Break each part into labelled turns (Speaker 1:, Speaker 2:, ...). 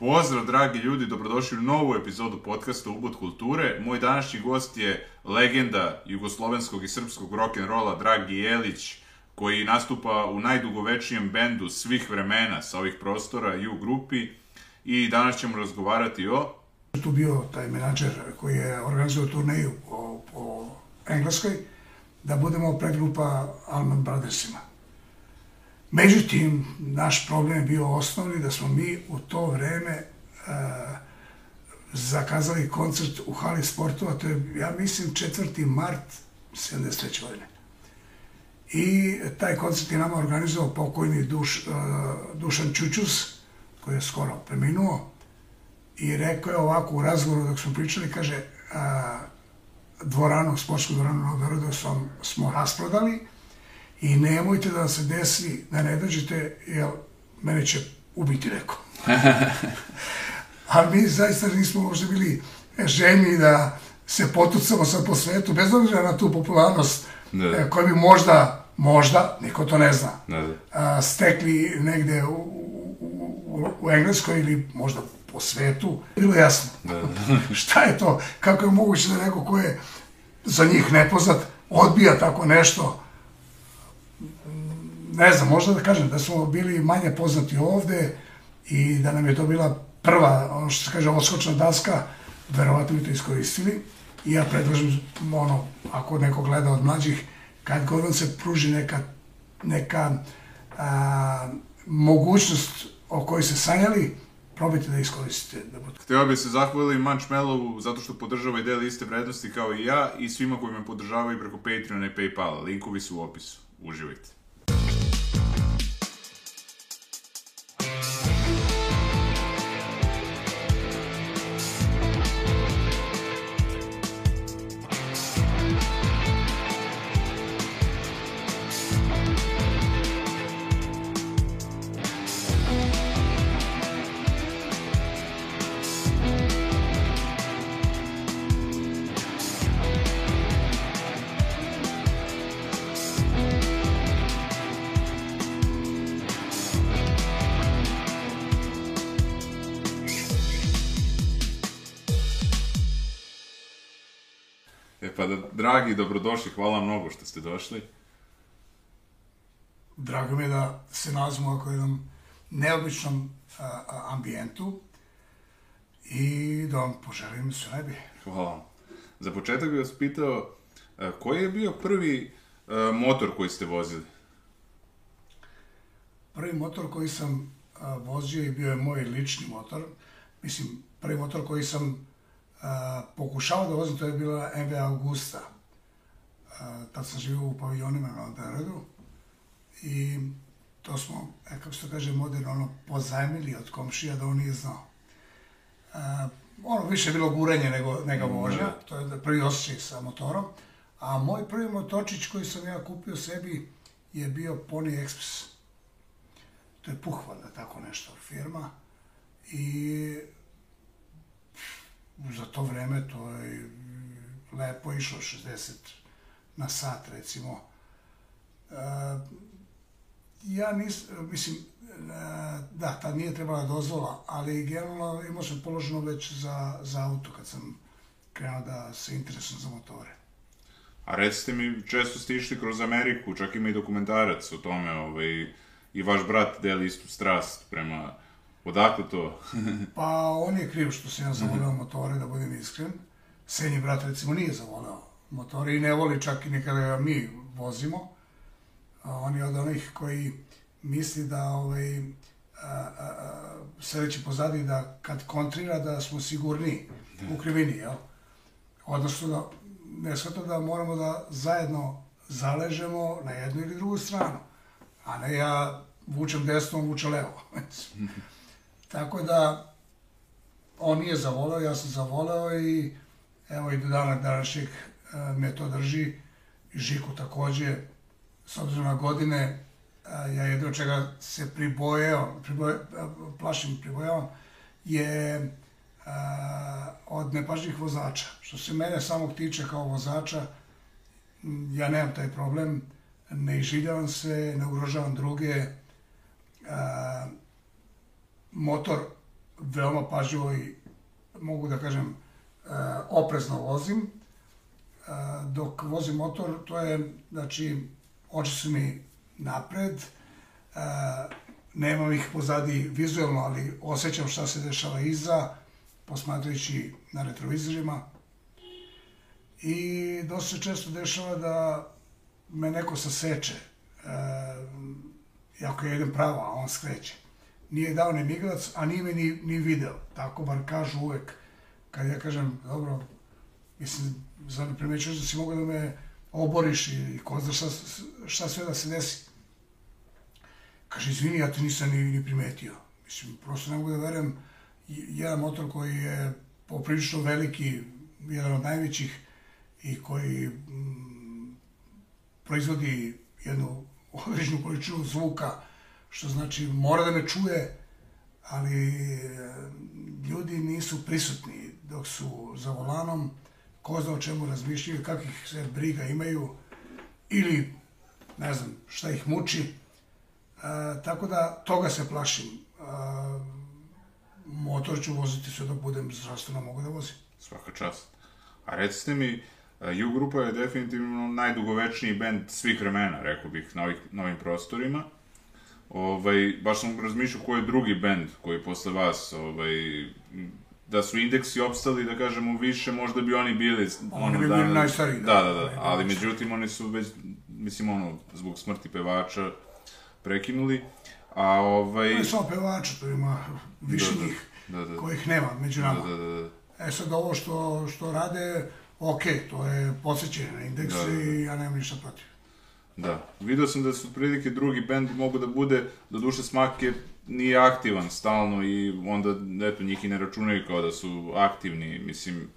Speaker 1: Pozdrav, dragi ljudi, dobrodošli u novu epizodu podcasta Ubud kulture. Moj današnji gost je legenda jugoslovenskog i srpskog rock'n'rolla Dragi Jelić, koji nastupa u najdugovečijem bendu svih vremena sa ovih prostora i u grupi. I danas ćemo razgovarati o...
Speaker 2: Tu bio taj menadžer koji je organizovao turneju po, po Engleskoj, da budemo predgrupa Alman Brothersima. Međutim, naš problem je bio osnovni da smo mi u to vreme e, zakazali koncert u hali sportova, to je, ja mislim, 4. mart 73. godine. I taj koncert je nama organizovao pokojni Duš, e, Dušan Čučus, koji je skoro preminuo, i rekao je ovako u razgovoru dok smo pričali, kaže, a, dvoranu, sportsku dvoranu na smo, smo rasprodali, i nemojte da se desi da ne dođete, jer mene će ubiti neko. A mi zaista nismo možda bili željni da se potucamo sad po svetu, bez obzira na tu popularnost
Speaker 1: Da.
Speaker 2: e, koju bi možda, možda, niko to ne zna,
Speaker 1: Da, da.
Speaker 2: a, stekli negde u, u, u, Engleskoj ili možda po svetu, bilo jasno.
Speaker 1: Da, da.
Speaker 2: Šta je to? Kako je moguće da neko ko je za njih nepoznat odbija tako nešto? Ne znam, možda da kažem da smo bili manje poznati ovde i da nam je to bila prva, ono što se kaže, oskočna daska, verovatno bi to iskoristili. I ja predlažem, ono, ako neko gleda od mlađih, kad god vam se pruži neka, neka a, mogućnost o kojoj se sanjali, probajte da iskoristite. Da budete
Speaker 1: Hteo bi se zahvaliti Munchmellovu zato što podržava i deli iste vrednosti kao i ja i svima koji me podržavaju preko Patreona i Paypala. Linkovi su u opisu. Uživajte. Dragi, dobrodošli, hvala mnogo što ste došli.
Speaker 2: Drago mi je da se nalazimo u ovako jednom neobičnom a, a, ambijentu i da vam poželim sve najbolje.
Speaker 1: Hvala vam. Za početak bih vas pitao, e, koji je bio prvi e, motor koji ste vozili?
Speaker 2: Prvi motor koji sam a, vozio i bio je moj lični motor. Mislim, prvi motor koji sam a, pokušao da vozim, to je bila MV Augusta. Tad sam živio u paviljonima na Beogradu i to smo, e, kako se to kaže, moderno, ono, pozajmili od komšija da on nije znao. A, ono, više je bilo gurenje nego, nego vožnja, to je prvi osjećaj sa motorom. A moj prvi motorčić koji sam ja kupio sebi je bio Pony Express. To je Puhvalda, tako nešto, firma. I za to vreme to je lepo išlo, 60 na sat, recimo. E, ja nis, mislim, e, da, tad nije trebala dozvola, ali generalno imao sam položeno već za, za auto kad sam krenuo da se interesujem za motore.
Speaker 1: A recite mi, često ste išli kroz Ameriku, čak ima i dokumentarac o tome, ovaj, i vaš brat deli istu strast prema... Odakle to?
Speaker 2: Pa on je kriv što sam ja zavoleo motore, da budem iskren. Senji brat recimo nije zavoleo motore i ne voli čak i nikada ga mi vozimo. On je od onih koji misli da ovaj, a, a, pozadi da kad kontrira da smo sigurni u krivini, jel? Odnosno da ne shvata da moramo da zajedno zaležemo na jednu ili drugu stranu, a ne ja vučem desno, on vuče levo. Tako da, on nije zavoleo, ja sam zavoleo i evo i do dana današnjeg me to drži. Žiku takođe, s obzirom na godine, ja jedno čega se pribojao, priboje, plašim pribojavam, je a, od nepažnjih vozača. Što se mene samog tiče kao vozača, ja nemam taj problem, ne iživljavam se, ne ugrožavam druge, a, motor veoma pažljivo i mogu da kažem oprezno vozim. Dok vozim motor, to je, znači, oči su mi napred, nemam ih pozadi vizualno, ali osjećam šta se dešava iza, posmatrajući na retrovizorima. I dosta često dešava da me neko saseče, e, jako ja idem pravo, a on skreće. Nije dao ni miglac, a nije me ni, ni video. Tako bar kažu uvek. Kad ja kažem, dobro, mislim, zar ne primećuješ da si mogao da me oboriš i ko zna šta, šta sve da se desi. Kaže, izvini, ja te nisam ni, ni primetio. Mislim, prosto ne mogu da verujem, jedan motor koji je poprilično veliki, jedan od najvećih i koji mm, proizvodi jednu određenu količinu zvuka, što znači mora da me čuje, ali e, ljudi nisu prisutni dok su za volanom, ko zna o čemu razmišljaju, kakvih se briga imaju, ili ne znam šta ih muči. E, tako da toga se plašim. E, motor ću voziti sve dok budem zdravstveno mogu da vozim.
Speaker 1: Svaka čast. A recite mi, U grupa je definitivno najdugovečniji bend svih vremena, rekao bih, na, ovih, na ovim prostorima. Ovaj, baš sam razmišljao ko je drugi bend koji posle vas, ovaj, da su indeksi opstali, da kažemo, više, možda bi oni bili...
Speaker 2: Oni bi bili najstariji.
Speaker 1: Da, da, da, ali međutim oni su već, mislim, ono, zbog smrti pevača prekinuli. A ovaj...
Speaker 2: Ne samo pevača, to ima više da, njih da, da, kojih nema među nama. Da, da, da. E sad ovo što, što rade, ok, to je posjećenje na indekse da, da, da. i ja nemam ništa protiv.
Speaker 1: Da, video sam da su prilike drugi bend mogu da bude, do duše smak je nije aktivan stalno i onda, eto, njih i ne računaju kao da su aktivni, mislim...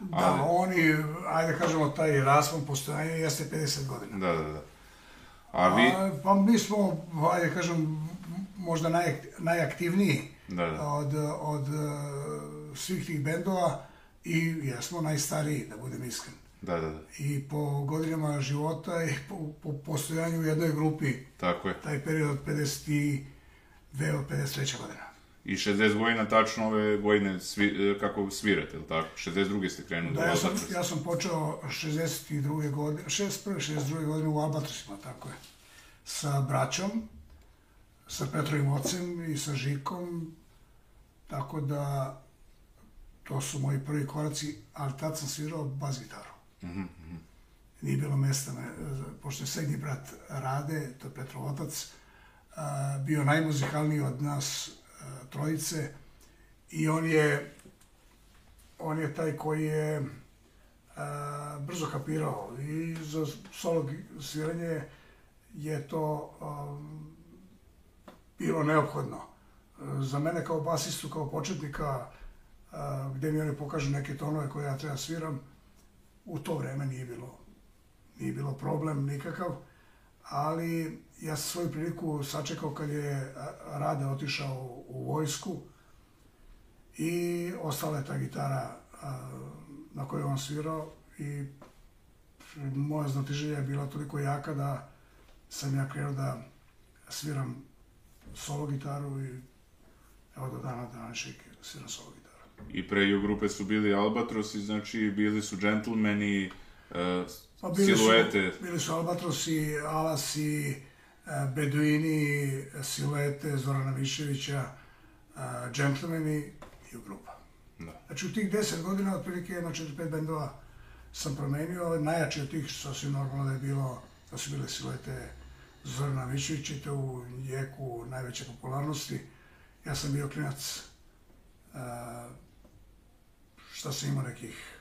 Speaker 2: Da, ali... Da, oni, ajde kažemo, taj raspon postojanja jeste 50 godina.
Speaker 1: Da, da, da. A vi... A,
Speaker 2: pa mi smo, ajde kažem, možda naj, najaktivniji da, da. od, od uh, svih tih bendova i jesmo najstariji, da budem iskren.
Speaker 1: Da, da, da.
Speaker 2: I po godinama života i po, po postojanju u jednoj grupi.
Speaker 1: Tako je.
Speaker 2: Taj period od 52 od 53. godina.
Speaker 1: I 60 godina, tačno ove godine svi, e, kako svirate, ili tako? 62. ste krenuli
Speaker 2: da, ja sam, ja sam počeo 62. godine, 61. 62. godine u Albatrosima, tako je. Sa braćom, sa Petrovim ocem i sa Žikom, tako da to su moji prvi koraci, ali tad sam svirao bas gitaru. Mm -hmm. Nije bilo mesta, me, pošto je srednji brat Rade, to je Petrov otac, bio najmuzikalniji od nas trojice. I on je on je taj koji je brzo kapirao. I za solo sviranje je to bilo neophodno. Za mene kao basistu, kao početnika, a, gde mi oni pokažu neke tonove koje ja treba sviram, u to vreme nije bilo, nije bilo problem nikakav, ali ja sam svoju priliku sačekao kad je Rade otišao u vojsku i ostala je ta gitara na kojoj on svirao i moja znatiželja je bila toliko jaka da sam ja krenuo da sviram solo gitaru i evo do dana današnjeg sviram solo gitaru.
Speaker 1: I pre grupe su bili Albatrosi, znači bili su džentlmeni, pa bili siluete.
Speaker 2: Su, bili su Albatrosi, Alasi, uh, Beduini, siluete Zorana Viševića, uh, džentlmeni i u grupa. Da. Znači u tih deset godina, otprilike četiri, pet bendova sam promenio, najjači od tih sasvim normalno da je bilo, da su bile siluete Zorana Viševića i to u jeku najveće popularnosti. Ja sam bio klinac uh, šta sam imao nekih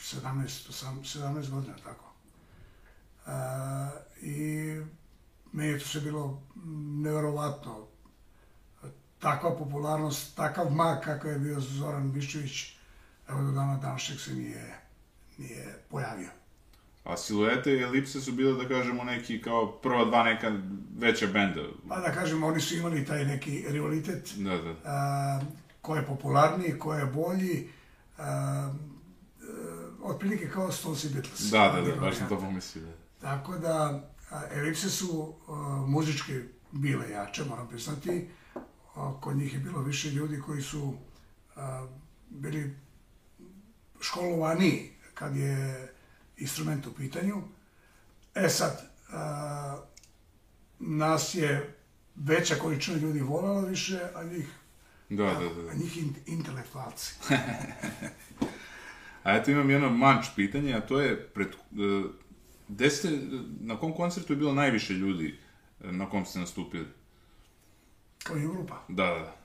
Speaker 2: 17, 18, 17 godina, tako. A, I meni je to sve bilo neverovatno. Takva popularnost, takav mag kakav je bio Zoran Biščević, evo do dana današnjeg se nije, nije pojavio.
Speaker 1: A siluete i elipse su bile, da kažemo, neki kao prva dva neka veća benda.
Speaker 2: Pa da kažemo, oni su imali taj neki rivalitet.
Speaker 1: Da, da.
Speaker 2: A, ko je popularniji, ko je bolji, uh, otprilike kao Stones i Beatles.
Speaker 1: Da, da, da, baš sam to pomislio. Da.
Speaker 2: Tako da, Elipse su uh, muzički bile jače, moram priznati. a, kod njih je bilo više ljudi koji su a, bili školovani kad je instrument u pitanju. E sad, a, nas je veća količina ljudi volela više, a njih,
Speaker 1: Da, da, da.
Speaker 2: a njih in, intelektualci.
Speaker 1: A eto imam jedno manč pitanje, a to je pred, e, gde ste, na kom koncertu je bilo najviše ljudi e, na kom ste nastupili?
Speaker 2: Kao i grupa.
Speaker 1: Da, da.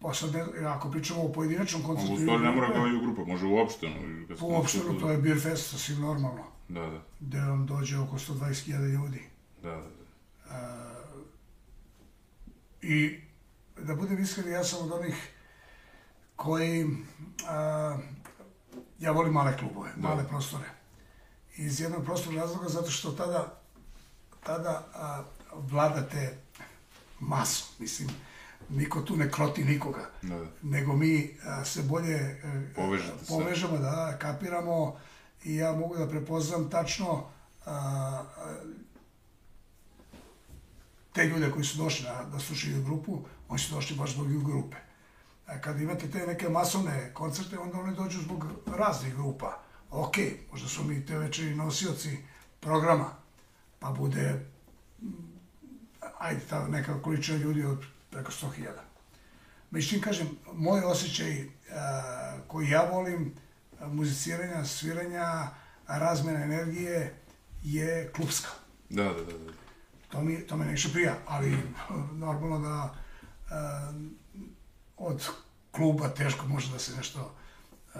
Speaker 2: Pa sad, ako pričamo o pojedinačnom koncertu...
Speaker 1: u
Speaker 2: i
Speaker 1: stvari ne mora kao i grupa, može uopšte. No, kad ste
Speaker 2: Uopšte,
Speaker 1: nastupili.
Speaker 2: to je Beer Fest, sasvim normalno,
Speaker 1: Da, da,
Speaker 2: gde vam dođe oko 120.000 ljudi.
Speaker 1: da, da. da.
Speaker 2: I da budem iskren, ja sam od onih koji, a, ja volim male klubove, male prostore. Iz jednog prostog razloga zato što tada, tada a, vladate masom, mislim, niko tu ne kroti nikoga,
Speaker 1: Da, da.
Speaker 2: nego mi a, se bolje e,
Speaker 1: Povežete se.
Speaker 2: povežemo, da, kapiramo i ja mogu da prepoznam tačno a, te ljude koji su došli da, da slušaju grupu, oni su došli baš zbog grupe. A kad imate te neke masovne koncerte, onda oni dođu zbog raznih grupa. Ok, možda su mi te večeri nosioci programa, pa bude, mm, ajde, ta neka količina ljudi od preko 100.000. Međutim, kažem, moj osjećaj a, koji ja volim, muziciranja, sviranja, razmena energije, je klubska.
Speaker 1: Da, da, da, da.
Speaker 2: To mi, to me najviše prija, ali normalno da e, od kluba teško može da se nešto e,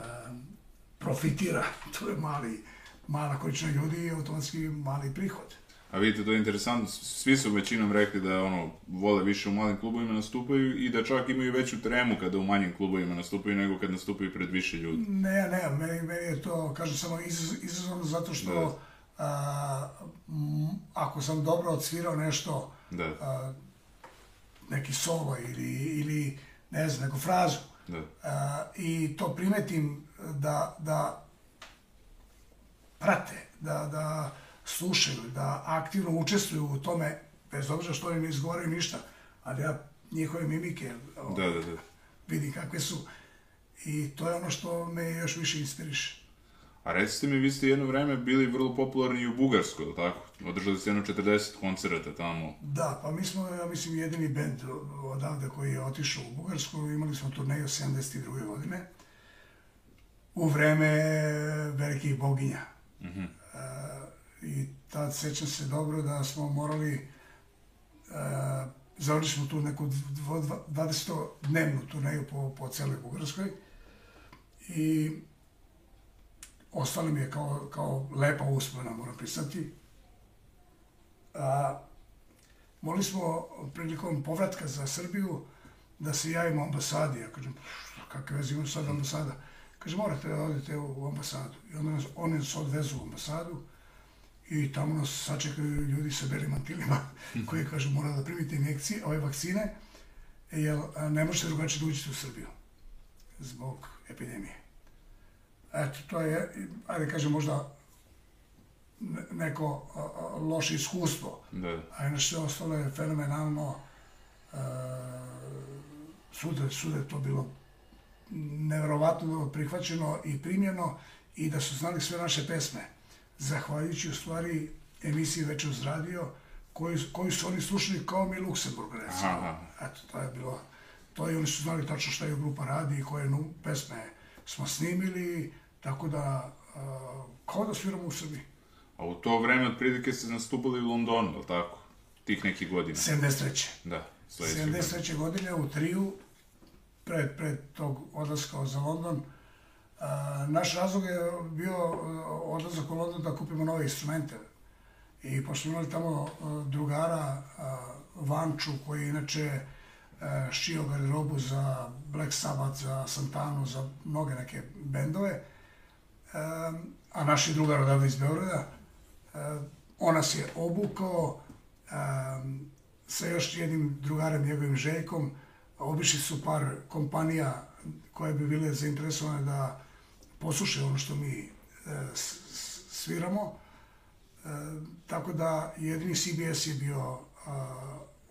Speaker 2: profitira. To je mali, mala količina ljudi i automatski mali prihod.
Speaker 1: A vidite, to je interesantno, svi su većinom rekli da ono, vole više u malim klubovima nastupaju i da čak imaju veću tremu kada u manjim klubovima nastupaju nego kad nastupaju pred više ljudi.
Speaker 2: Ne, ne, meni, meni je to, kažem samo, izaz, izazovno zato što
Speaker 1: Da.
Speaker 2: a, m, ako sam dobro odsvirao nešto,
Speaker 1: Da,
Speaker 2: a, neki solo ili, ili ne znam, neku frazu,
Speaker 1: da,
Speaker 2: a, i to primetim da, da prate, da, da slušaju, da aktivno učestvuju u tome, bez obzira što oni ne izgovaraju ništa, ali ja njihove mimike
Speaker 1: da, da, da.
Speaker 2: vidim kakve su i to je ono što me još više inspiriše.
Speaker 1: A recite mi, vi ste jedno vreme bili vrlo popularni i u Bugarskoj, je li tako? Održali ste jedno 40 koncerata tamo.
Speaker 2: Da, pa mi smo, ja mislim, jedini bend odavde koji je otišao u Bugarsku, imali smo turneju 72. godine, u vreme velikih boginja.
Speaker 1: Mhm.
Speaker 2: E, I tad sećam se dobro da smo morali, e, završili smo tu neku 20-dnevnu turneju po, po celoj Bugarskoj i ostalo mi je kao, kao lepa uspomena, moram priznati. A, morali smo prilikom povratka za Srbiju da se javimo ambasadi. Ja kažem, "Što, kakve veze ima sad ambasada? Kaže, morate da odete u ambasadu. I onda nas, oni nas odvezu u ambasadu i tamo nas sačekaju ljudi sa belim mantilima koji kažu mora da primite injekcije, ove vakcine, jer ne možete drugačije da uđete u Srbiju zbog epidemije. Eto, to je, ajde kažem, možda ne- neko a, a, loše iskustvo,
Speaker 1: Da,
Speaker 2: a inače sve ostalo je fenomenalno. E, svuda, svuda je to bilo neverovatno bilo prihvaćeno i primljeno i da su znali sve naše pesme. Zahvaljujući u stvari emisiji Večer uz radio, koju, koju su oni slušali kao mi Luksemburg, recimo.
Speaker 1: Aha.
Speaker 2: Eto, to je bilo, to i oni su znali tačno šta je grupa radi i koje pesme smo snimili, tako da, a, kao da sviramo u Srbiji.
Speaker 1: A u to vreme otprilike ste nastupali u Londonu, je li tako? Tih nekih godina.
Speaker 2: 73.
Speaker 1: Da, sledeće godine.
Speaker 2: 73. godine u Triju, pred, pred tog odlaska za London, a, naš razlog je bio odlazak u London da kupimo nove instrumente. I pošto imali tamo drugara a, Vanču, koji je inače šio garderobu za Black Sabbath, za Santanu, za mnoge neke bendove, a, a naš je drugar odavde iz Beograda, a, on nas je obukao, sa još jednim drugarem, njegovim Željkom, obišli su par kompanija koje bi bile zainteresovane da poslušaju ono što mi e, sviramo. Tako da jedini CBS je bio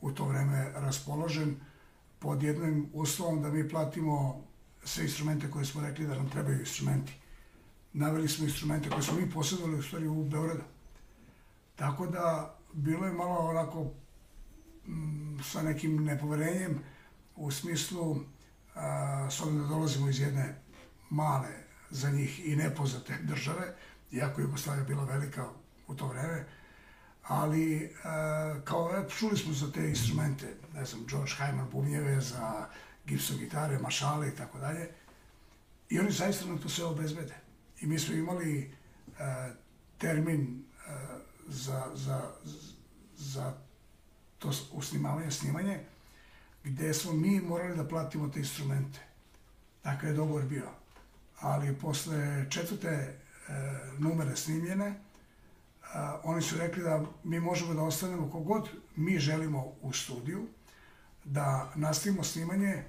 Speaker 2: u to vreme raspoložen, pod jednim uslovom da mi platimo sve instrumente koje smo rekli da nam trebaju instrumenti. Naveli smo instrumente koje smo mi posjedovali u stvari u Beogradu. Tako da bilo je malo onako m, sa nekim nepoverenjem u smislu a, s obzirom da dolazimo iz jedne male za njih i nepoznate države, iako Jugoslavija bila velika u to vreme, ali a, kao čuli smo za te instrumente, ne znam, George Hyman bubnjeve, za Gibson gitare, mašale i tako dalje. I oni zaista nam to sve obezbede. I mi smo imali a, termin a, za, za, za to usnimavanje, snimanje, gde smo mi morali da platimo te instrumente. Takav je dogovor bio. Ali posle četvrte e, numere snimljene, a, oni su rekli da mi možemo da ostanemo kogod mi želimo u studiju, da nastavimo snimanje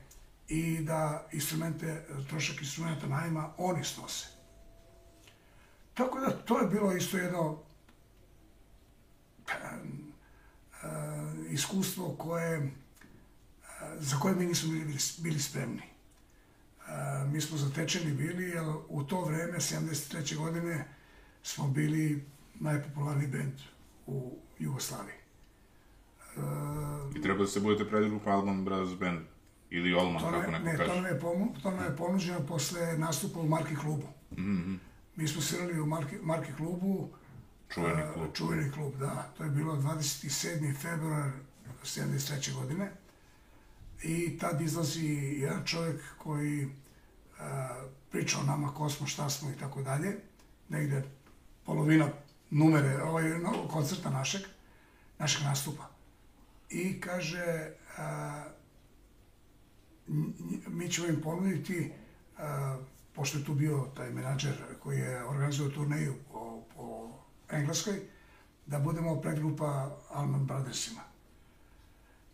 Speaker 2: i da instrumente, trošak instrumenta najma oni snose. Tako da to je bilo isto jedno iskustvo koje, za koje mi nismo bili, bili spremni. Mi smo zatečeni bili, jer u to vreme, 73. godine, smo bili najpopularniji bend u Jugoslaviji.
Speaker 1: I treba da se budete predgrupa Alman Brothers Band ili Olman, kako
Speaker 2: ne,
Speaker 1: neko
Speaker 2: ne,
Speaker 1: kaže.
Speaker 2: pomu, to nam je ponuđeno posle nastupa u Marki klubu.
Speaker 1: Mm -hmm.
Speaker 2: Mi smo svirali u Marki, Marki klubu,
Speaker 1: Čuveni klub.
Speaker 2: Čuveni klub, da. To je bilo 27. februar 73. godine. I tad izlazi jedan čovjek koji a, priča o nama ko smo, šta smo i tako dalje. Negde polovina numere, ovaj, no, koncerta našeg, našeg nastupa. I kaže, a, mi ćemo im ponuditi, a, pošto je tu bio taj menadžer koji je organizovao turneju po, po Engleskoj, da budemo predgrupa Alman Brothersima.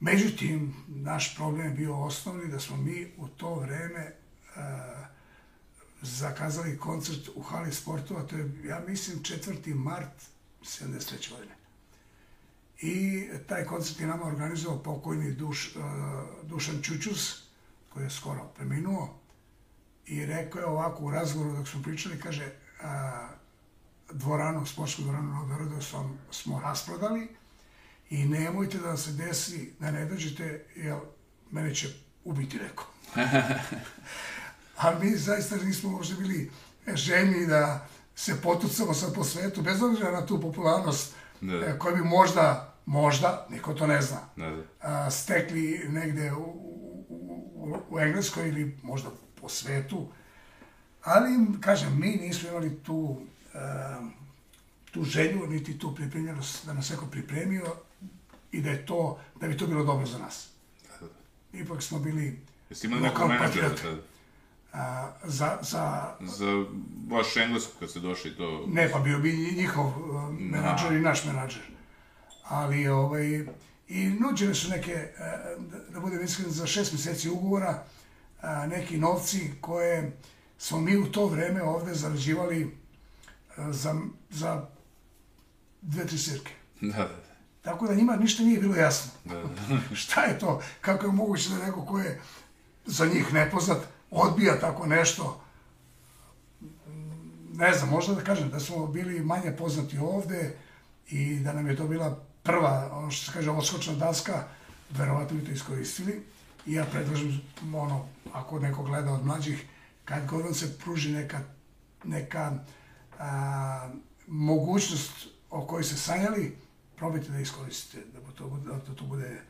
Speaker 2: Međutim, naš problem je bio osnovni da smo mi u to vreme uh, zakazali koncert u hali sportova, to je, ja mislim, 4. mart 73. godine. I taj koncert je nama organizovao pokojni Duš, uh, Dušan Čučus, koji je skoro preminuo, i rekao je ovako u razgovoru dok smo pričali, kaže, uh, dvoranu, sportsku dvoranu na Beogradu smo, smo rasprodali i nemojte da se desi da ne dođete, jer mene će ubiti neko. A mi zaista nismo možda bili željni da se potucamo sad po svetu, bez obzira na tu popularnost
Speaker 1: Da.
Speaker 2: e, koja bi možda, možda, niko to ne zna,
Speaker 1: Da,
Speaker 2: a, stekli negde u, u, u Engleskoj ili možda po svetu. Ali, kažem, mi nismo imali tu, a, tu želju, niti tu pripremljenost da nas neko pripremio i da je to, da bi to bilo dobro za nas. Ipak smo bili
Speaker 1: Jeste imali nekog menadžera tada?
Speaker 2: a, za, za
Speaker 1: Za vaš englesku kad ste došli to...
Speaker 2: Ne, pa bio bi njihov uh, menadžer i naš menadžer. Ali, ovaj, i nuđene su neke, da, da budem iskren, za šest meseci ugovora, uh, neki novci koje smo mi u to vreme ovde zarađivali za, za dve, tri svirke.
Speaker 1: Da, da,
Speaker 2: Tako da njima ništa nije bilo jasno.
Speaker 1: da. da.
Speaker 2: Šta je to? Kako je moguće da neko ko je za njih nepoznat odbija tako nešto? Ne znam, možda da kažem da smo bili manje poznati ovde i da nam je to bila prva, ono što se kaže, odskočna daska, verovatno bi to iskoristili. I ja predlažem, ono, ako neko gleda od mlađih, kad god vam se pruži neka, neka a, mogućnost o kojoj se sanjali, probajte da iskoristite, da to, da to bude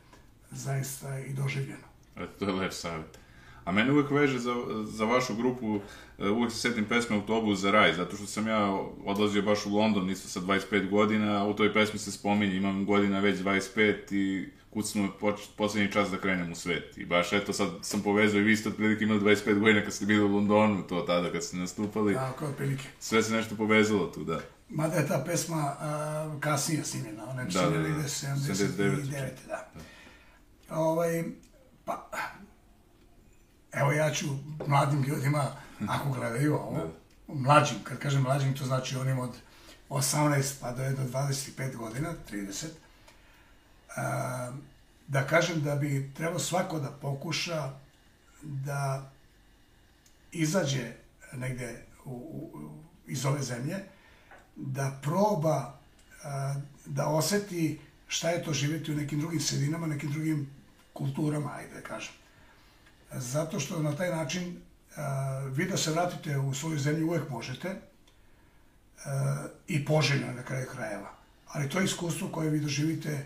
Speaker 2: zaista i doživljeno.
Speaker 1: Eto, to je lep savjet. A mene uvek veže za, za vašu grupu, e, uvek se setim pesme Autobus za raj, zato što sam ja odlazio baš u London isto sa 25 godina, u toj pesmi se spominje, imam godina već 25 i kucnuo poslednji čas da krenem u svet. I baš eto sad sam povezao i vi ste otprilike imali 25 godina kad ste bili u Londonu, to tada kad ste nastupali.
Speaker 2: Tako je prilike.
Speaker 1: Sve se nešto povezalo tu, da.
Speaker 2: Mada je ta pesma a, kasnije snimljena, ona je
Speaker 1: Da, da, da.
Speaker 2: snimljena ide 79.
Speaker 1: 79,
Speaker 2: da. Ovaj, pa, evo ja ću mladim ljudima, ako gledaju ovo, mlađim, kad kažem mlađim, to znači onim od 18 pa do, do 25 godina, 30, a, da kažem da bi trebalo svako da pokuša da izađe negde u, u, iz ove zemlje, da proba da oseti šta je to živjeti u nekim drugim sredinama, nekim drugim kulturama, ajde da kažem. Zato što na taj način vi da se vratite u svoju zemlju uvek možete i poželjno na kraju krajeva. Ali to je iskustvo koje vi doživite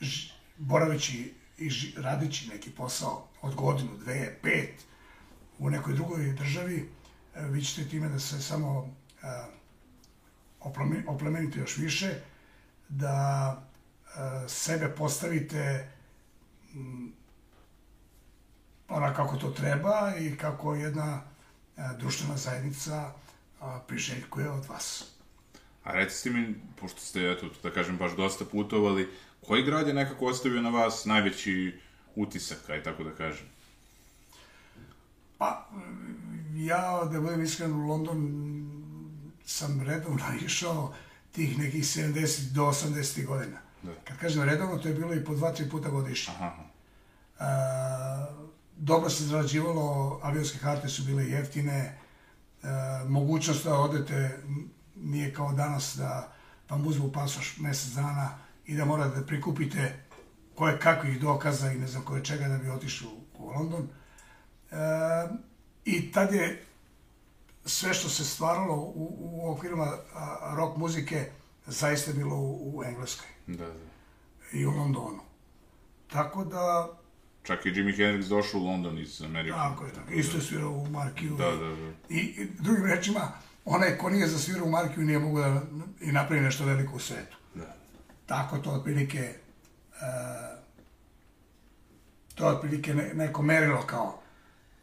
Speaker 2: ž, boraveći i ži, radeći neki posao od godinu, dve, pet u nekoj drugoj državi, vi ćete time da se samo oplemenite još više, da sebe postavite ona kako to treba i kako jedna društvena zajednica priželjkuje od vas.
Speaker 1: A recite mi, pošto ste, eto, da kažem, baš dosta putovali, koji grad je nekako ostavio na vas najveći utisak, aj tako da kažem?
Speaker 2: Pa, ja, da budem iskren, u London sam redovno išao tih nekih 70 do 80 godina. Da. Kad kažem redovno, to je bilo i po dva, tri puta godišnje. Aha. A, dobro se zarađivalo, avionske karte su bile jeftine, a, mogućnost da odete nije kao danas da vam uzmu pasoš mesec dana i da morate da prikupite koje kakvih dokaza i ne znam koje čega da bi otišli u, u London. E, I tad je sve što se stvaralo u, u okvirima rock muzike zaista bilo u, u Engleskoj.
Speaker 1: Da, da.
Speaker 2: I u Londonu. Tako da...
Speaker 1: Čak i Jimi Hendrix došao u London iz Amerike.
Speaker 2: Tako je, tako. Isto je svirao u Markiju.
Speaker 1: Da, da, da.
Speaker 2: I, i drugim rečima, onaj ko nije zasvirao u Markiju nije mogu da i napravi nešto veliko u svetu.
Speaker 1: Da.
Speaker 2: Tako to otprilike... Uh, to je otprilike ne, neko merilo kao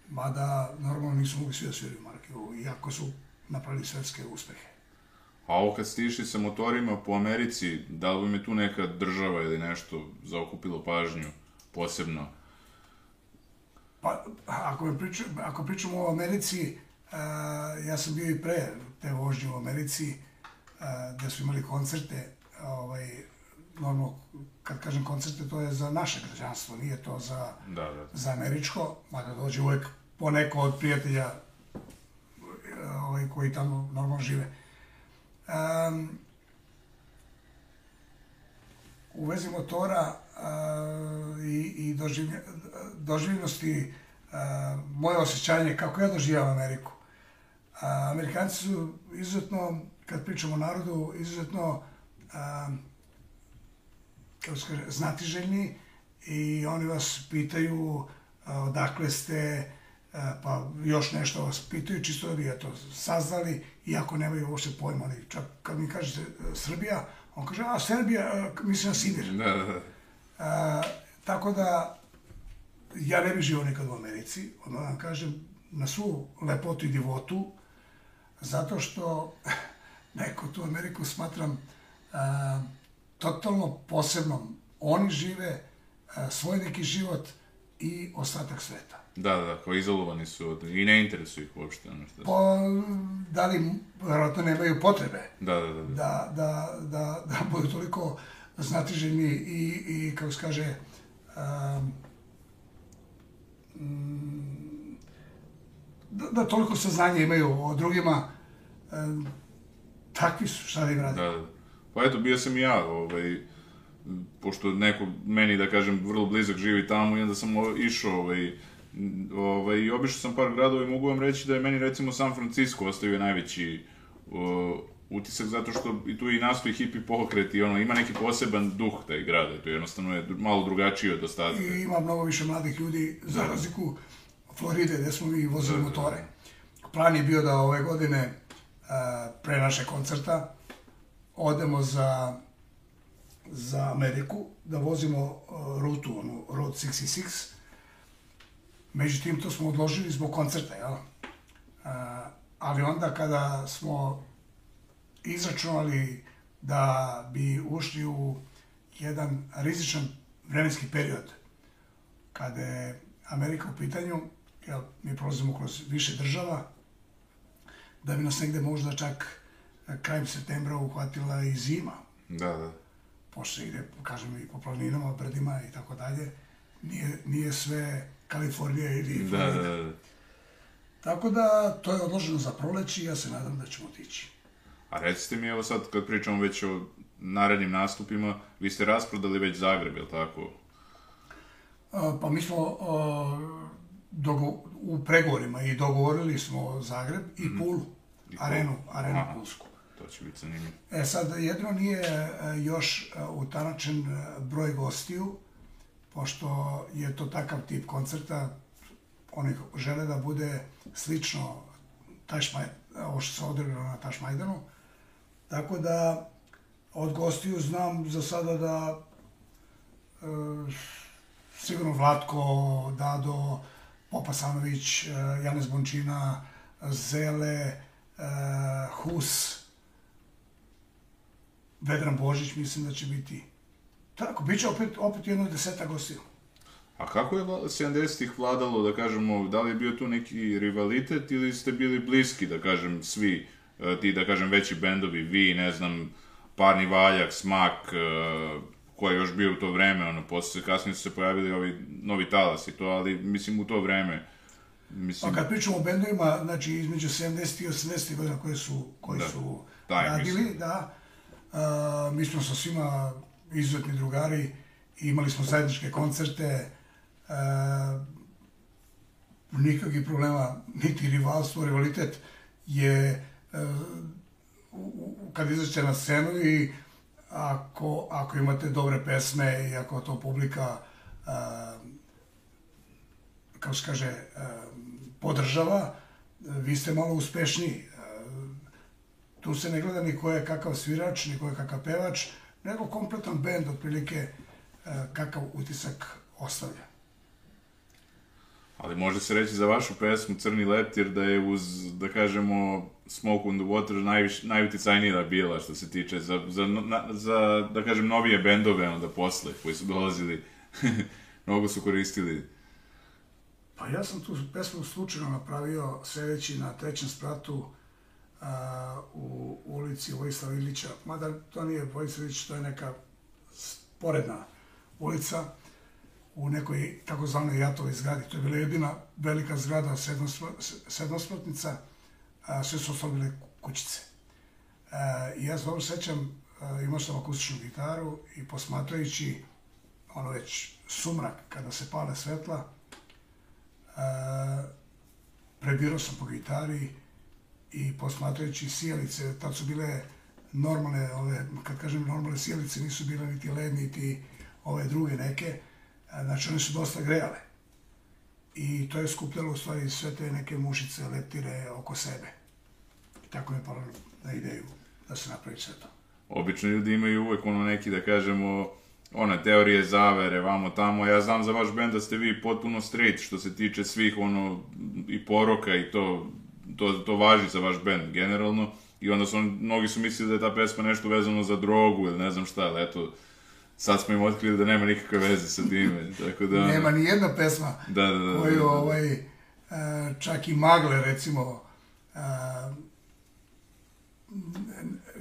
Speaker 2: mada normalno nisu mogli svi da sviraju Markevu, iako su napravili svetske uspehe.
Speaker 1: A ovo kad ste išli sa motorima po Americi, da li vam je tu neka država ili nešto zaokupilo pažnju posebno?
Speaker 2: Pa, ako, pričam, ako pričamo o Americi, ja sam bio i pre te vožnje u Americi, gde su imali koncerte, ovaj, normalno, kad kažem koncerte, to je za naše građanstvo, nije to za,
Speaker 1: da, da.
Speaker 2: za američko, mada dođe uvek po neko od prijatelja ovaj, koji tamo normalno žive. Um, u vezi motora uh, i, i doživlja, doživljenosti uh, moje osjećanje kako ja doživljam Ameriku. Uh, Amerikanci su izuzetno, kad pričamo o narodu, izuzetno uh, kako se kaže, znatiželjni i oni vas pitaju odakle ste, pa još nešto vas pitaju, čisto da bi to saznali, iako nemaju uopšte pojma, ali čak kad mi kažete e, Srbija, on kaže, a Srbija, e, mislim na Sibir.
Speaker 1: Da, da, da.
Speaker 2: A, tako da, ja ne bih živo nikad u Americi, odmah da vam kažem, na svu lepotu i divotu, zato što neko tu Ameriku smatram a, totalno posebnom. Oni žive a, svoj neki život i ostatak sveta.
Speaker 1: Da, da, kao izolovani su od, i ne interesuju ih uopšte. Ono što...
Speaker 2: Pa, da li, vjerojatno nemaju potrebe.
Speaker 1: Da, da, da.
Speaker 2: Da, da, da, da budu toliko znatiženi i, i kako se kaže, um, da, da toliko saznanja imaju o drugima, um, takvi su, šta da im radi.
Speaker 1: Da, da. Pa eto, bio sam i ja, ovaj, pošto neko, meni da kažem, vrlo blizak živi tamo i onda sam išao, ovaj, ovaj, obišao sam par gradova i mogu vam reći da je meni recimo San Francisco ostavio najveći uh, utisak zato što i tu i nastoji hipi pokret i ono, ima neki poseban duh taj grad, to jednostavno je malo drugačiji od ostatka.
Speaker 2: I ima mnogo više mladih ljudi, za da. razliku Floride, gde smo mi vozili da, da, motore. Plan je bio da ove godine, uh, pre naše koncerta, odemo za, za Ameriku, da vozimo uh, rutu, onu, Road 66. Međutim, to smo odložili zbog koncerta, jel? Uh, ali onda kada smo izračunali da bi ušli u jedan rizičan vremenski period, kada je Amerika u pitanju, jel, mi prolazimo kroz više država, da bi nas negde možda čak krajem septembra uhvatila i zima.
Speaker 1: Da, da.
Speaker 2: pošto ide, kažem, i po planinama, brdima i tako dalje, nije, nije sve Kalifornija ili
Speaker 1: Da,
Speaker 2: Florida.
Speaker 1: da, da.
Speaker 2: Tako da, to je odloženo za proleći i ja se nadam da ćemo otići.
Speaker 1: A recite mi, evo sad kad pričamo već o narednim nastupima, vi ste rasprodali već Zagreb, jel tako?
Speaker 2: A, Pa mi smo a, dogo- u pregovorima i dogovorili smo Zagreb i Pulu,
Speaker 1: I
Speaker 2: arenu, arenu
Speaker 1: Aha.
Speaker 2: Pulsku.
Speaker 1: To će biti zanimljivo.
Speaker 2: E sad, jedno nije e, još e, utanačen e, broj gostiju, pošto je to takav tip koncerta, oni žele da bude slično Tašmaj, ovo što se odigralo na Tašmajdanu. Tako da, od gostiju znam za sada da e, sigurno Vlatko, Dado, Popa Sanović, e, Janez Bončina, Zele, e, Hus, Vedran Božić mislim da će biti. Tako, bit će opet, opet jedno deseta gostiju.
Speaker 1: A kako je vla- 70-ih vladalo, da kažemo, da li je bio tu neki rivalitet ili ste bili bliski, da kažem, svi e, ti, da kažem, veći bendovi, vi, ne znam, Parni Valjak, Smak, ko je još bio u to vreme, ono, posle, kasnije su se pojavili ovi novi talasi, to, ali, mislim, u to vreme, mislim,
Speaker 2: Pa kad pričamo o bendovima, znači između 70. i 80. godina koje su, koji
Speaker 1: Da,
Speaker 2: su
Speaker 1: taj,
Speaker 2: radili,
Speaker 1: mislim.
Speaker 2: da, a, mi smo sa svima izuzetni drugari, i imali smo zajedničke koncerte, a, nikakvih problema, niti rivalstvo, rivalitet je a, u, u, kad izađete na scenu i ako, ako imate dobre pesme i ako to publika a, kako se kaže, e, podržava, vi ste malo uspešniji. E, Tu se ne gleda ni ko je kakav svirač, ni ko je kakav pevač, nego kompletan bend, otprilike, kakav utisak ostavlja.
Speaker 1: Ali može se reći za vašu pesmu Crni leptir da je uz, da kažemo, Smoke on the Water najviš, najuticajnija bila što se tiče za, za, na, za da kažem, novije bendove onda posle koji su dolazili, mnogo su koristili.
Speaker 2: Pa ja sam tu pesmu slučajno napravio sedeći na trećem spratu a, u ulici Vojislava Ilića, mada to nije Vojislav Ilić, to je neka sporedna ulica u nekoj takozvanoj Jatovoj zgradi. To je bila jedina velika zgrada, sedmospro- sedmospratnica, a sve su ostale bile kućice. E, I ja se dobro sećam, a, imao sam akustičnu gitaru i posmatrajući ono već sumrak kada se pale svetla, a, prebirao sam po gitari i posmatrajući sjelice, tad su bile normalne, ove, kad kažem normalne sjelice, nisu bile niti led, niti ove druge neke, a, znači one su dosta grejale. I to je skupljalo u stvari sve te neke mušice, leptire oko sebe. I tako mi je palo na ideju da se napravi sve to.
Speaker 1: Obično ljudi imaju uvek ono neki, da kažemo, one teorije zavere, vamo tamo. Ja znam za vaš bend da ste vi potpuno straight što se tiče svih ono i poroka i to, to, to važi za vaš bend generalno. I onda su mnogi su mislili da je ta pesma nešto vezano za drogu ili ne znam šta, ali eto, sad smo im otkrili da nema nikakve veze sa time, tako da...
Speaker 2: Nema ni jedna pesma
Speaker 1: Da, da, da. da,
Speaker 2: koju
Speaker 1: da.
Speaker 2: ovaj, e, čak i magle recimo e,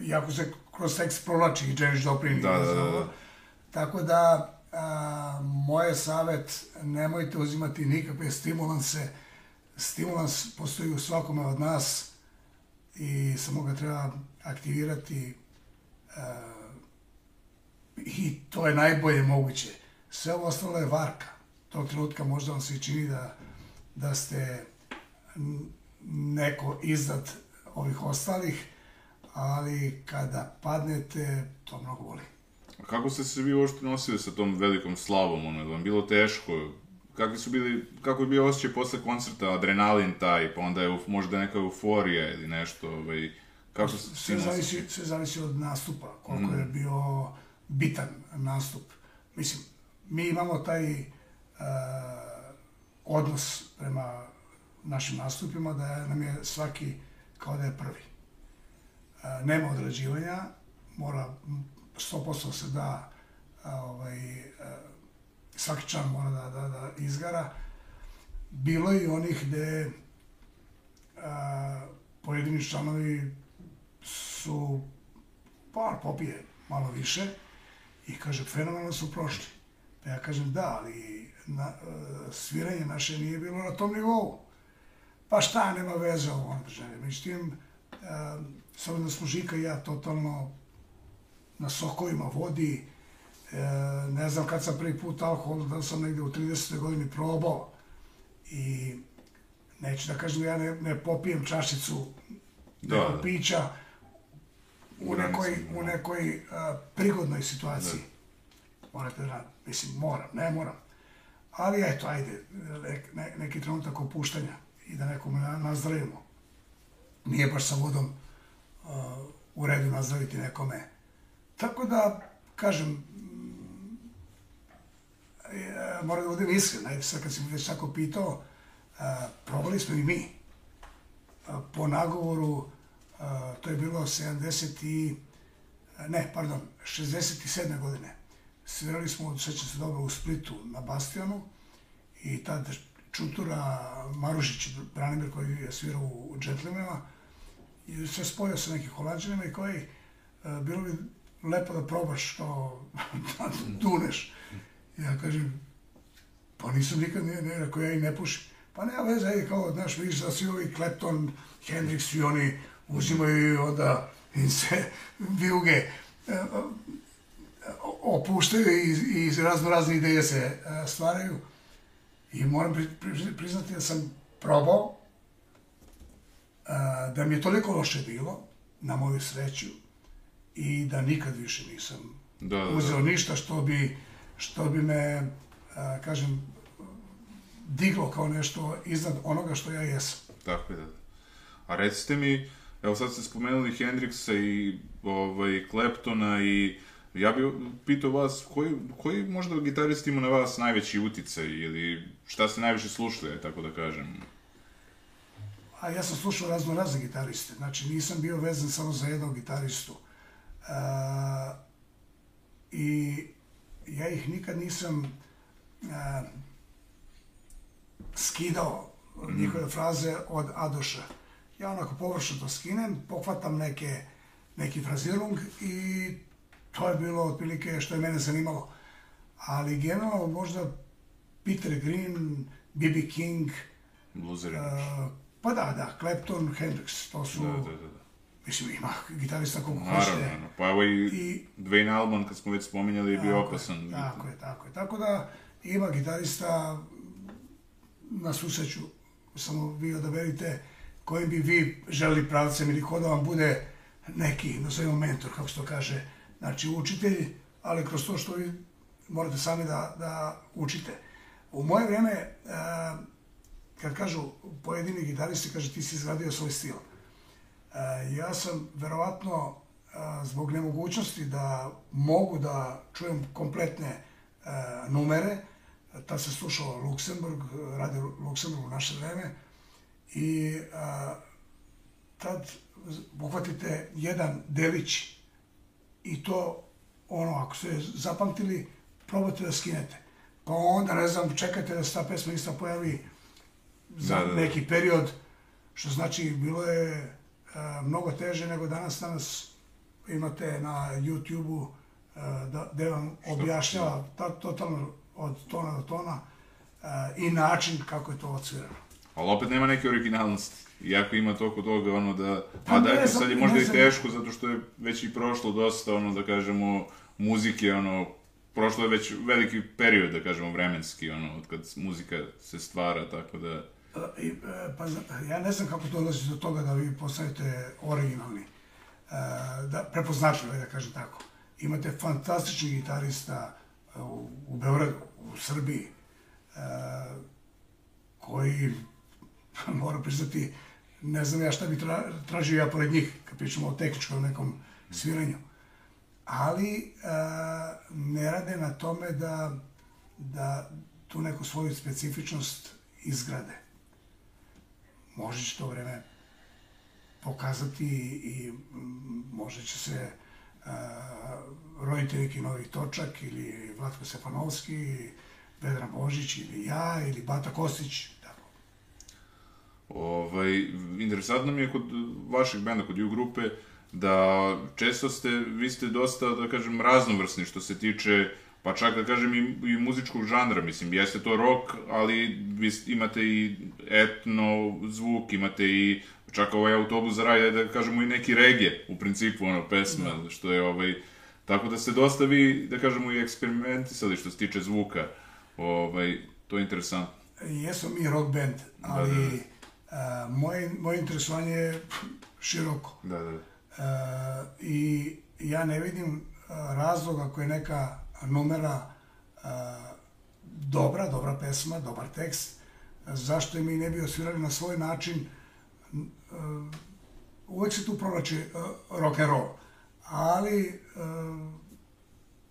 Speaker 2: jako se kroz tekst provlači i Janis Joplin
Speaker 1: Da, da, da, da.
Speaker 2: tako da a, moj je savet nemojte uzimati nikakve stimulanse stimulans postoji u svakome od nas i samo ga treba aktivirati e, i to je najbolje moguće. Sve ovo ostalo je varka. Tog trenutka možda vam se čini da, da ste neko iznad ovih ostalih, ali kada padnete, to mnogo boli.
Speaker 1: A kako ste se vi uopšte nosili sa tom velikom slavom, ono, je vam bilo teško? Kakvi su bili, kako je bio osjećaj posle koncerta, adrenalin taj, pa onda je možda neka euforija ili nešto, ovaj, kako se
Speaker 2: Sve zavisi, sve zavisi od nastupa, koliko je bio bitan nastup. Mislim, mi imamo taj uh, odnos prema našim nastupima da nam je svaki kao da je prvi. Uh, nema odrađivanja, mora m, 100% se da a, ovaj, svaki član mora da, da, da izgara. Bilo je i onih gde pojedini članovi su par popije malo više I kaže, fenomenalno su prošli. Pa ja kažem, da, ali na, e, sviranje naše nije bilo na tom nivou. Pa šta, nema veze ovo ono držanje. Međutim, e, s obzirom da smo Žika i ja totalno na sokovima vodi, e, ne znam kad sam prvi put alkohol, da sam negde u 30. godini probao i neću da kažem da ja ne, ne popijem čašicu
Speaker 1: Da, da.
Speaker 2: pića u nekoj, u
Speaker 1: da.
Speaker 2: nekoj a, prigodnoj situaciji. Morate da, mislim, moram, ne moram. Ali eto, ajde, ne, ne, neki trenutak opuštanja i da nekome na- nazdravimo. Nije baš sa vodom a, u redu nazdraviti nekome. Tako da, kažem, mm, moram da budem iskren, ajde sad kad si me već tako pitao, a, probali smo i mi po nagovoru, to je bilo 70 i, ne, pardon, 67. godine. Svirali smo, sećam se dobro, u Splitu na Bastionu i tad Čutura Marušić, Branimir koji je svirao u Džentlmenima, i se spojio sa nekim holanđanima i koji, a, bilo bi lepo da probaš kao da duneš. Ja kažem, pa nisam nikad, ne, ne, rekao ja i ne pušim. Pa nema veze, ajde, kao, znaš, vidiš da svi ovi Clapton, Hendrix, svi oni uzimaju i onda im se vijuge e, opuštaju i, i razno razne ideje se e, stvaraju. I moram pri, pri, priznati da sam probao, e, da mi je toliko loše bilo, na moju sreću, i da nikad više nisam
Speaker 1: Da, da,
Speaker 2: uzeo
Speaker 1: da.
Speaker 2: ništa što bi, što bi me, kažem, diglo kao nešto iznad onoga što ja jesam.
Speaker 1: Tako je, da. A recite mi, evo sad ste spomenuli Hendrixa i ovaj, Claptona i ja bih pitao vas, koji, koji možda gitarist ima na vas najveći uticaj ili šta ste najviše slušali, tako da kažem?
Speaker 2: A ja sam slušao razno razne gitariste, znači nisam bio vezan samo za jednog gitaristu. A, I ja ih nikad nisam a, skidao njihove fraze od Adoša. Ja onako površno to skinem, pohvatam neke, neki frazirung i to je bilo otprilike što je mene zanimalo. Ali generalno možda Peter Green, B.B. King,
Speaker 1: Bluzeri.
Speaker 2: Uh, pa da, da, Clapton, Hendrix, to su,
Speaker 1: da, da, da. da.
Speaker 2: mislim, ima gitarista koliko
Speaker 1: Naravno,
Speaker 2: hoćete.
Speaker 1: ono, pa evo i,
Speaker 2: I,
Speaker 1: Dwayne Allman, kad smo već spominjali, je bio
Speaker 2: tako je,
Speaker 1: opasan.
Speaker 2: Tako je, tako je. Tako da ima gitarista, na susreću, samo vi odaberite kojim bi vi želi pravcem ili ko da vam bude neki, nazovimo mentor, kako se to kaže, znači učitelj, ali kroz to što vi morate sami da, da učite. U moje vreme, e, kad kažu pojedini gitaristi, kaže ti si izgradio svoj stil. E, ja sam verovatno e, zbog nemogućnosti da mogu da čujem kompletne numere, tad se slušao Luksemburg, radio Luksemburg u naše vreme, i a, tad uhvatite jedan delić i to, ono, ako ste zapamtili, probate da skinete. Pa onda, ne znam, čekate da se ta pesma ista pojavi za
Speaker 1: Da, da, da.
Speaker 2: neki period, što znači bilo je a, mnogo teže nego danas. Danas imate na YouTube-u da, gde vam objašnjava ta, totalno od tona do tona a, i način kako je to odsvirano.
Speaker 1: Ali opet nema neke originalnosti. Iako ima toliko toga, ono da...
Speaker 2: Pa
Speaker 1: A
Speaker 2: ne
Speaker 1: da,
Speaker 2: znam,
Speaker 1: sad je
Speaker 2: ne
Speaker 1: možda i teško, zato što je već i prošlo dosta, ono, da kažemo, muzike, ono, prošlo je već veliki period, da kažemo, vremenski, ono, od kad muzika se stvara, tako da...
Speaker 2: I, e, pa, ja ne znam kako dolazi do toga da vi postanete originalni, e, da, prepoznatljivi, da kažem tako. Imate fantastičnih gitarista e, u, u Beogradu, u Srbiji, e, koji, moram priznati, ne znam ja šta bi tra, tražio ja pored njih, kad pričamo o tehničkom nekom sviranju. Ali e, ne rade na tome da, da tu neku svoju specifičnost izgrade možda će to vreme pokazati i možda će se uh, roditi neki novi točak ili Vlatko Stefanovski, Vedran Božić ili ja ili Bata Kostić.
Speaker 1: Ovaj, interesantno mi je kod vašeg benda, kod U grupe, da često ste, vi ste dosta, da kažem, raznovrsni što se tiče pa čak da kažem i, i muzičkog žanra, mislim, jeste to rock, ali vi imate i etno zvuk, imate i čak ovaj autobus za raj, da kažemo i neki rege, u principu, ono, pesma, da. što je, ovaj, tako da ste dosta vi, da kažemo, i eksperimentisali što se tiče zvuka, ovaj, to je interesantno.
Speaker 2: Jesmo mi rock band, ali da, da. A, moje, moje interesovanje je široko.
Speaker 1: Da, da.
Speaker 2: A, I ja ne vidim razloga ako je neka numera a, dobra, dobra pesma, dobar tekst, zašto je mi ne bi osvirali na svoj način, a, uvek se tu pronači rock and roll, ali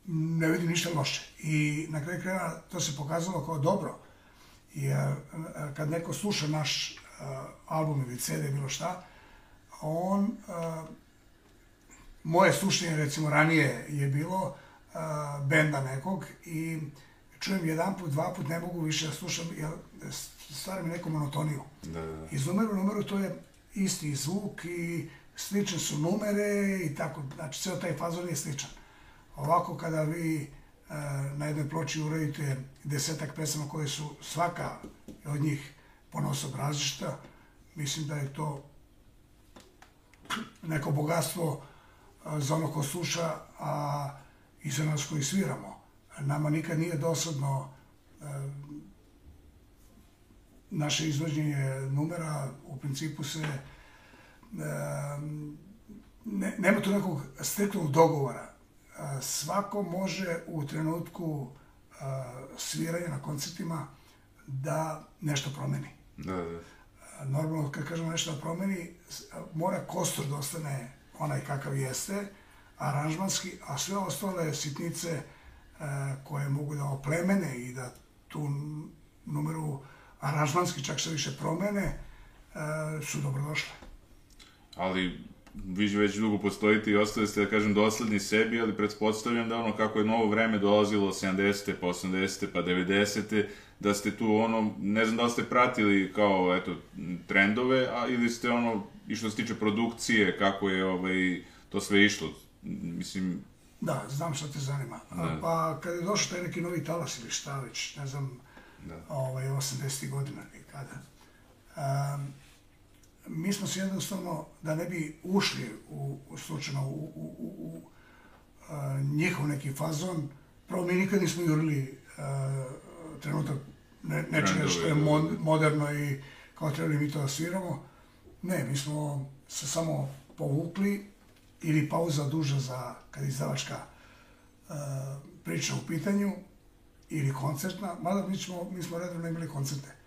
Speaker 2: ne vidim ništa loše. I na kraju kraja to se pokazalo kao dobro. Jer kad neko sluša naš album ili CD, bilo šta, on, moje slušanje recimo ranije je bilo benda nekog i čujem jedan put, dva put, ne mogu više da slušam, jer stvara mi neku monotoniju.
Speaker 1: Da, da, da.
Speaker 2: Iz u numeru to je isti zvuk i slične su numere i tako, znači ceo taj fazon je sličan. Ovako kada vi e, na jednoj ploči uradite desetak pesama koje su svaka od njih ponosob različita, mislim da je to neko bogatstvo za ono ko sluša, a i za nas koji sviramo. Nama nikad nije dosadno naše izvođenje numera, u principu se ne, nema tu nekog striktnog dogovora. Svako može u trenutku sviranja na koncertima da nešto promeni.
Speaker 1: Da, da.
Speaker 2: Normalno, kad kažemo nešto da promeni, mora kostur da ostane onaj kakav jeste, aranžmanski, a sve ostale sitnice e, koje mogu da oplemene i da tu numeru aranžmanski čak se više promene, e, su dobrodošle.
Speaker 1: Ali vi već dugo postojite i ostali ste, da kažem, dosledni sebi, ali pretpostavljam da ono kako je novo vreme dolazilo 70. pa 80. pa 90. da ste tu ono, ne znam da li ste pratili kao, eto, trendove, a ili ste ono, i što se tiče produkcije, kako je ovaj, to sve išlo, mislim...
Speaker 2: Da, znam šta te zanima. Da. Pa kad je došao taj neki novi talas ili šta već, ne znam, da. ovaj, 80. godina ili kada, um, mi smo se jednostavno, da ne bi ušli u, slučajno u, u, u, u a, njihov neki fazon, prvo mi nikad nismo jurili a, trenutak ne, nečega što je mod, moderno i kao trebali mi to da sviramo. Ne, mi smo se samo povukli ili pauza duža za kad izdavačka uh, priča u pitanju ili koncertna, mada mi, ćemo, mi smo redovno imali koncerte.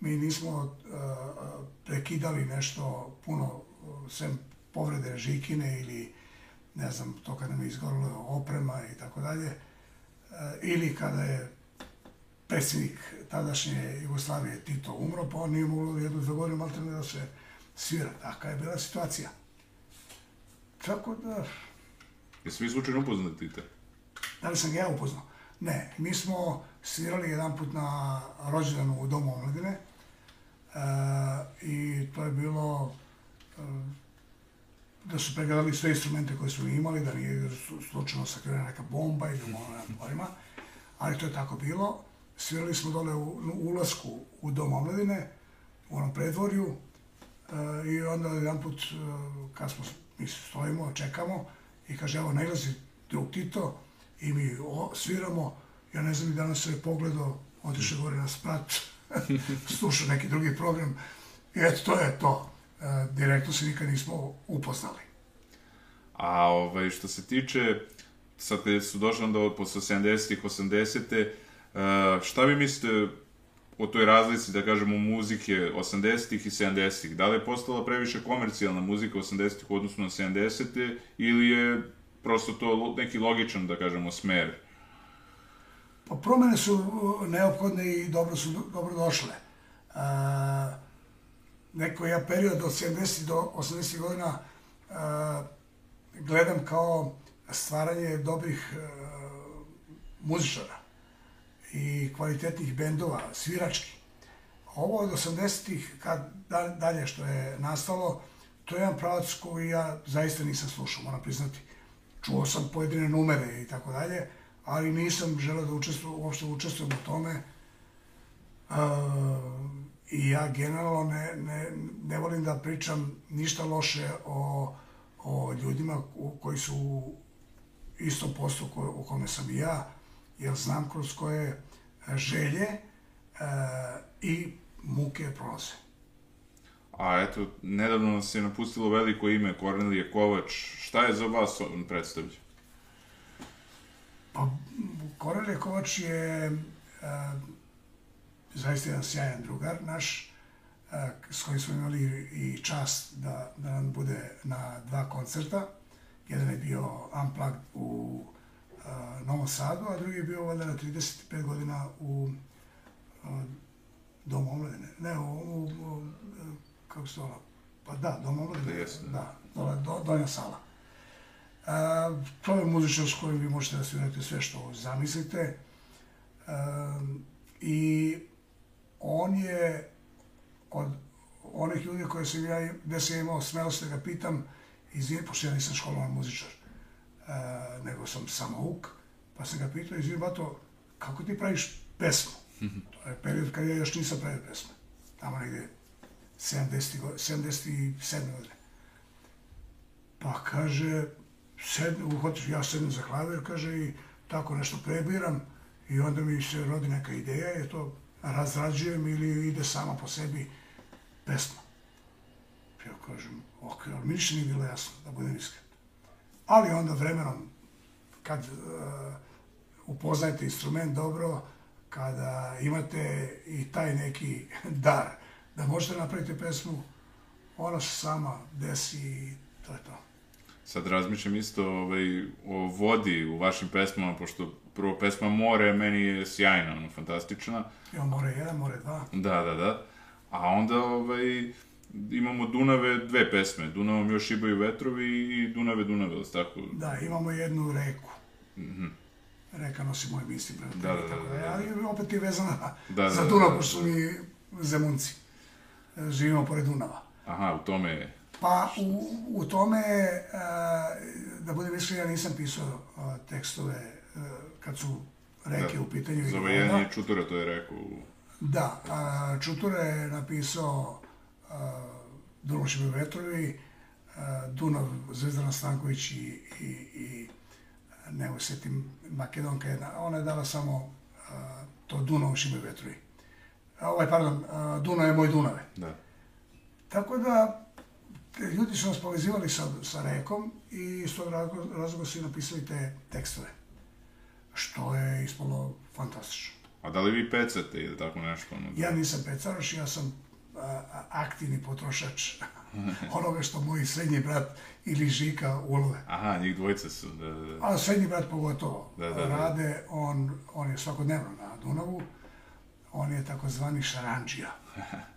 Speaker 2: Mi nismo uh, prekidali nešto puno, sem povrede žikine ili ne znam, to kada nam je izgorilo oprema i tako dalje, ili kada je predsjednik tadašnje Jugoslavije Tito umro, pa on nije moglo jednu za godinu malo da se svira. Taka je bila situacija. Tako da...
Speaker 1: Jesi vi slučajno upoznali Tita?
Speaker 2: Da li sam ga ja upoznao? Ne, mi smo svirali jedan put na rođendanu u Domu omladine i to je bilo e, da su pregledali sve instrumente koje smo imali, da nije slučajno sakrivena neka bomba ili ono pojma, ali to je tako bilo. Svirali smo dole u, u ulasku u Dom omladine, u onom predvorju, e, i onda jedan put, e, kad smo mi stojimo, čekamo i kaže, evo, najlazi drug Tito i mi o, sviramo, ja ne znam i danas se je pogledao, otiše gore na sprat, slušao neki drugi program i eto, to je to. E, direktno se nikad nismo upoznali.
Speaker 1: A ovaj, što se tiče, sad kad su došli onda posle 70-ih, 80-te, šta vi mislite o toj razlici, da kažemo, muzike 80-ih i 70-ih? Da li je postala previše komercijalna muzika 80-ih u odnosu na 70-te ili je prosto to neki logičan, da kažemo, smer?
Speaker 2: Pa promene su uh, neophodne i dobro su dobro došle. A, neko ja period od 70 do 80 godina a, gledam kao stvaranje dobrih a, muzičara i kvalitetnih bendova, svirački. Ovo od 80-ih, kad dalje što je nastalo, to je jedan pravac koji ja zaista nisam slušao, moram priznati. Čuo sam pojedine numere i tako dalje, ali nisam želeo da učestvujem, uopšte učestvujem u tome. Uh, I ja generalno ne, ne, ne volim da pričam ništa loše o, o ljudima koji su u istom poslu ko, u kome sam i ja, jer znam kroz koje želje uh, i muke prolaze.
Speaker 1: A eto, nedavno nas je napustilo veliko ime Kornelije Kovač. Šta je za vas on predstavlja?
Speaker 2: Pa, Kornelije Kovač je uh, zaista jedan sjajan drugar naš, uh, s kojim smo imali i čast da, da nam bude na dva koncerta. Jedan je bio Unplugged u uh, Novom Sadu, a drugi je bio valjda na 35 godina u uh, Domu omladine. Ne, u, u, u kako se zove, pa da, Dom omladine, da, dole, do, donja sala. E, to je muzičar s kojim vi možete da svirate sve što zamislite. E, I on je od onih ljudi koje sam ja, gde sam imao smelost da ga pitam, izvini, pošto ja nisam školovan muzičar, e, nego sam samo uk, pa sam ga pitao, izvini, bato, kako ti praviš pesmu? To je period kad ja još nisam pravio pesme. Tamo negde 70. 77. godine. Pa kaže, sedne, uhotiš, ja sedem za klavir, kaže, i tako nešto prebiram i onda mi se rodi neka ideja, je to razrađujem ili ide sama po sebi pesma. Ja kažem, ok, ali mi ništa nije bilo jasno, da budem iskren. Ali onda vremenom, kad uh, upoznajete instrument dobro, kada imate i taj neki dar, da možete napraviti pesmu, ona se sama desi i to je to.
Speaker 1: Sad razmišljam isto ovaj, o vodi u vašim pesmama, pošto prvo pesma More meni je sjajna, ono, fantastična.
Speaker 2: Ima more jedan, more dva.
Speaker 1: Da, da, da. A onda ovaj, imamo Dunave dve pesme. Dunavom još šibaju vetrovi i Dunave, Dunave, ili tako?
Speaker 2: Da, imamo jednu reku. Mm -hmm. Reka nosi moje misli prema
Speaker 1: Da, da, da, da, da.
Speaker 2: Ali opet je vezana
Speaker 1: Da,
Speaker 2: za
Speaker 1: da,
Speaker 2: Dunav,
Speaker 1: da.
Speaker 2: pošto su mi zemunci. Živimo pored Dunava.
Speaker 1: Aha, u tome je.
Speaker 2: Pa u, u tome, uh, da budem iskren, ja nisam pisao uh, tekstove uh, kad su reke
Speaker 1: Da.
Speaker 2: u pitanju. ili
Speaker 1: Za
Speaker 2: voda.
Speaker 1: vajenje Čutura, to je rekao.
Speaker 2: Da, a, Čuture je napisao šibe vetrovi, Dunav Zvezdana Stanković i, i, i ne usetim, Makedonka jedna, ona je dala samo a, to Dunav šibe vetrovi. A, ovaj, pardon, a, Dunav je moj Dunave.
Speaker 1: Da.
Speaker 2: Tako da, ljudi su nas povezivali sa, sa rekom i iz tog razloga, su i napisali te tekstove. Što je ispalo fantastično.
Speaker 1: A da li vi pecate ili tako nešto? Ono, da-
Speaker 2: Ja nisam pecaroš, ja sam a, aktivni potrošač onoga što moj srednji brat ili Žika ulove.
Speaker 1: Aha, njih dvojica su, da, da, da.
Speaker 2: A srednji brat pogotovo
Speaker 1: Da, da, da.
Speaker 2: rade, on, on je svakodnevno na Dunavu, on je takozvani šaranđija.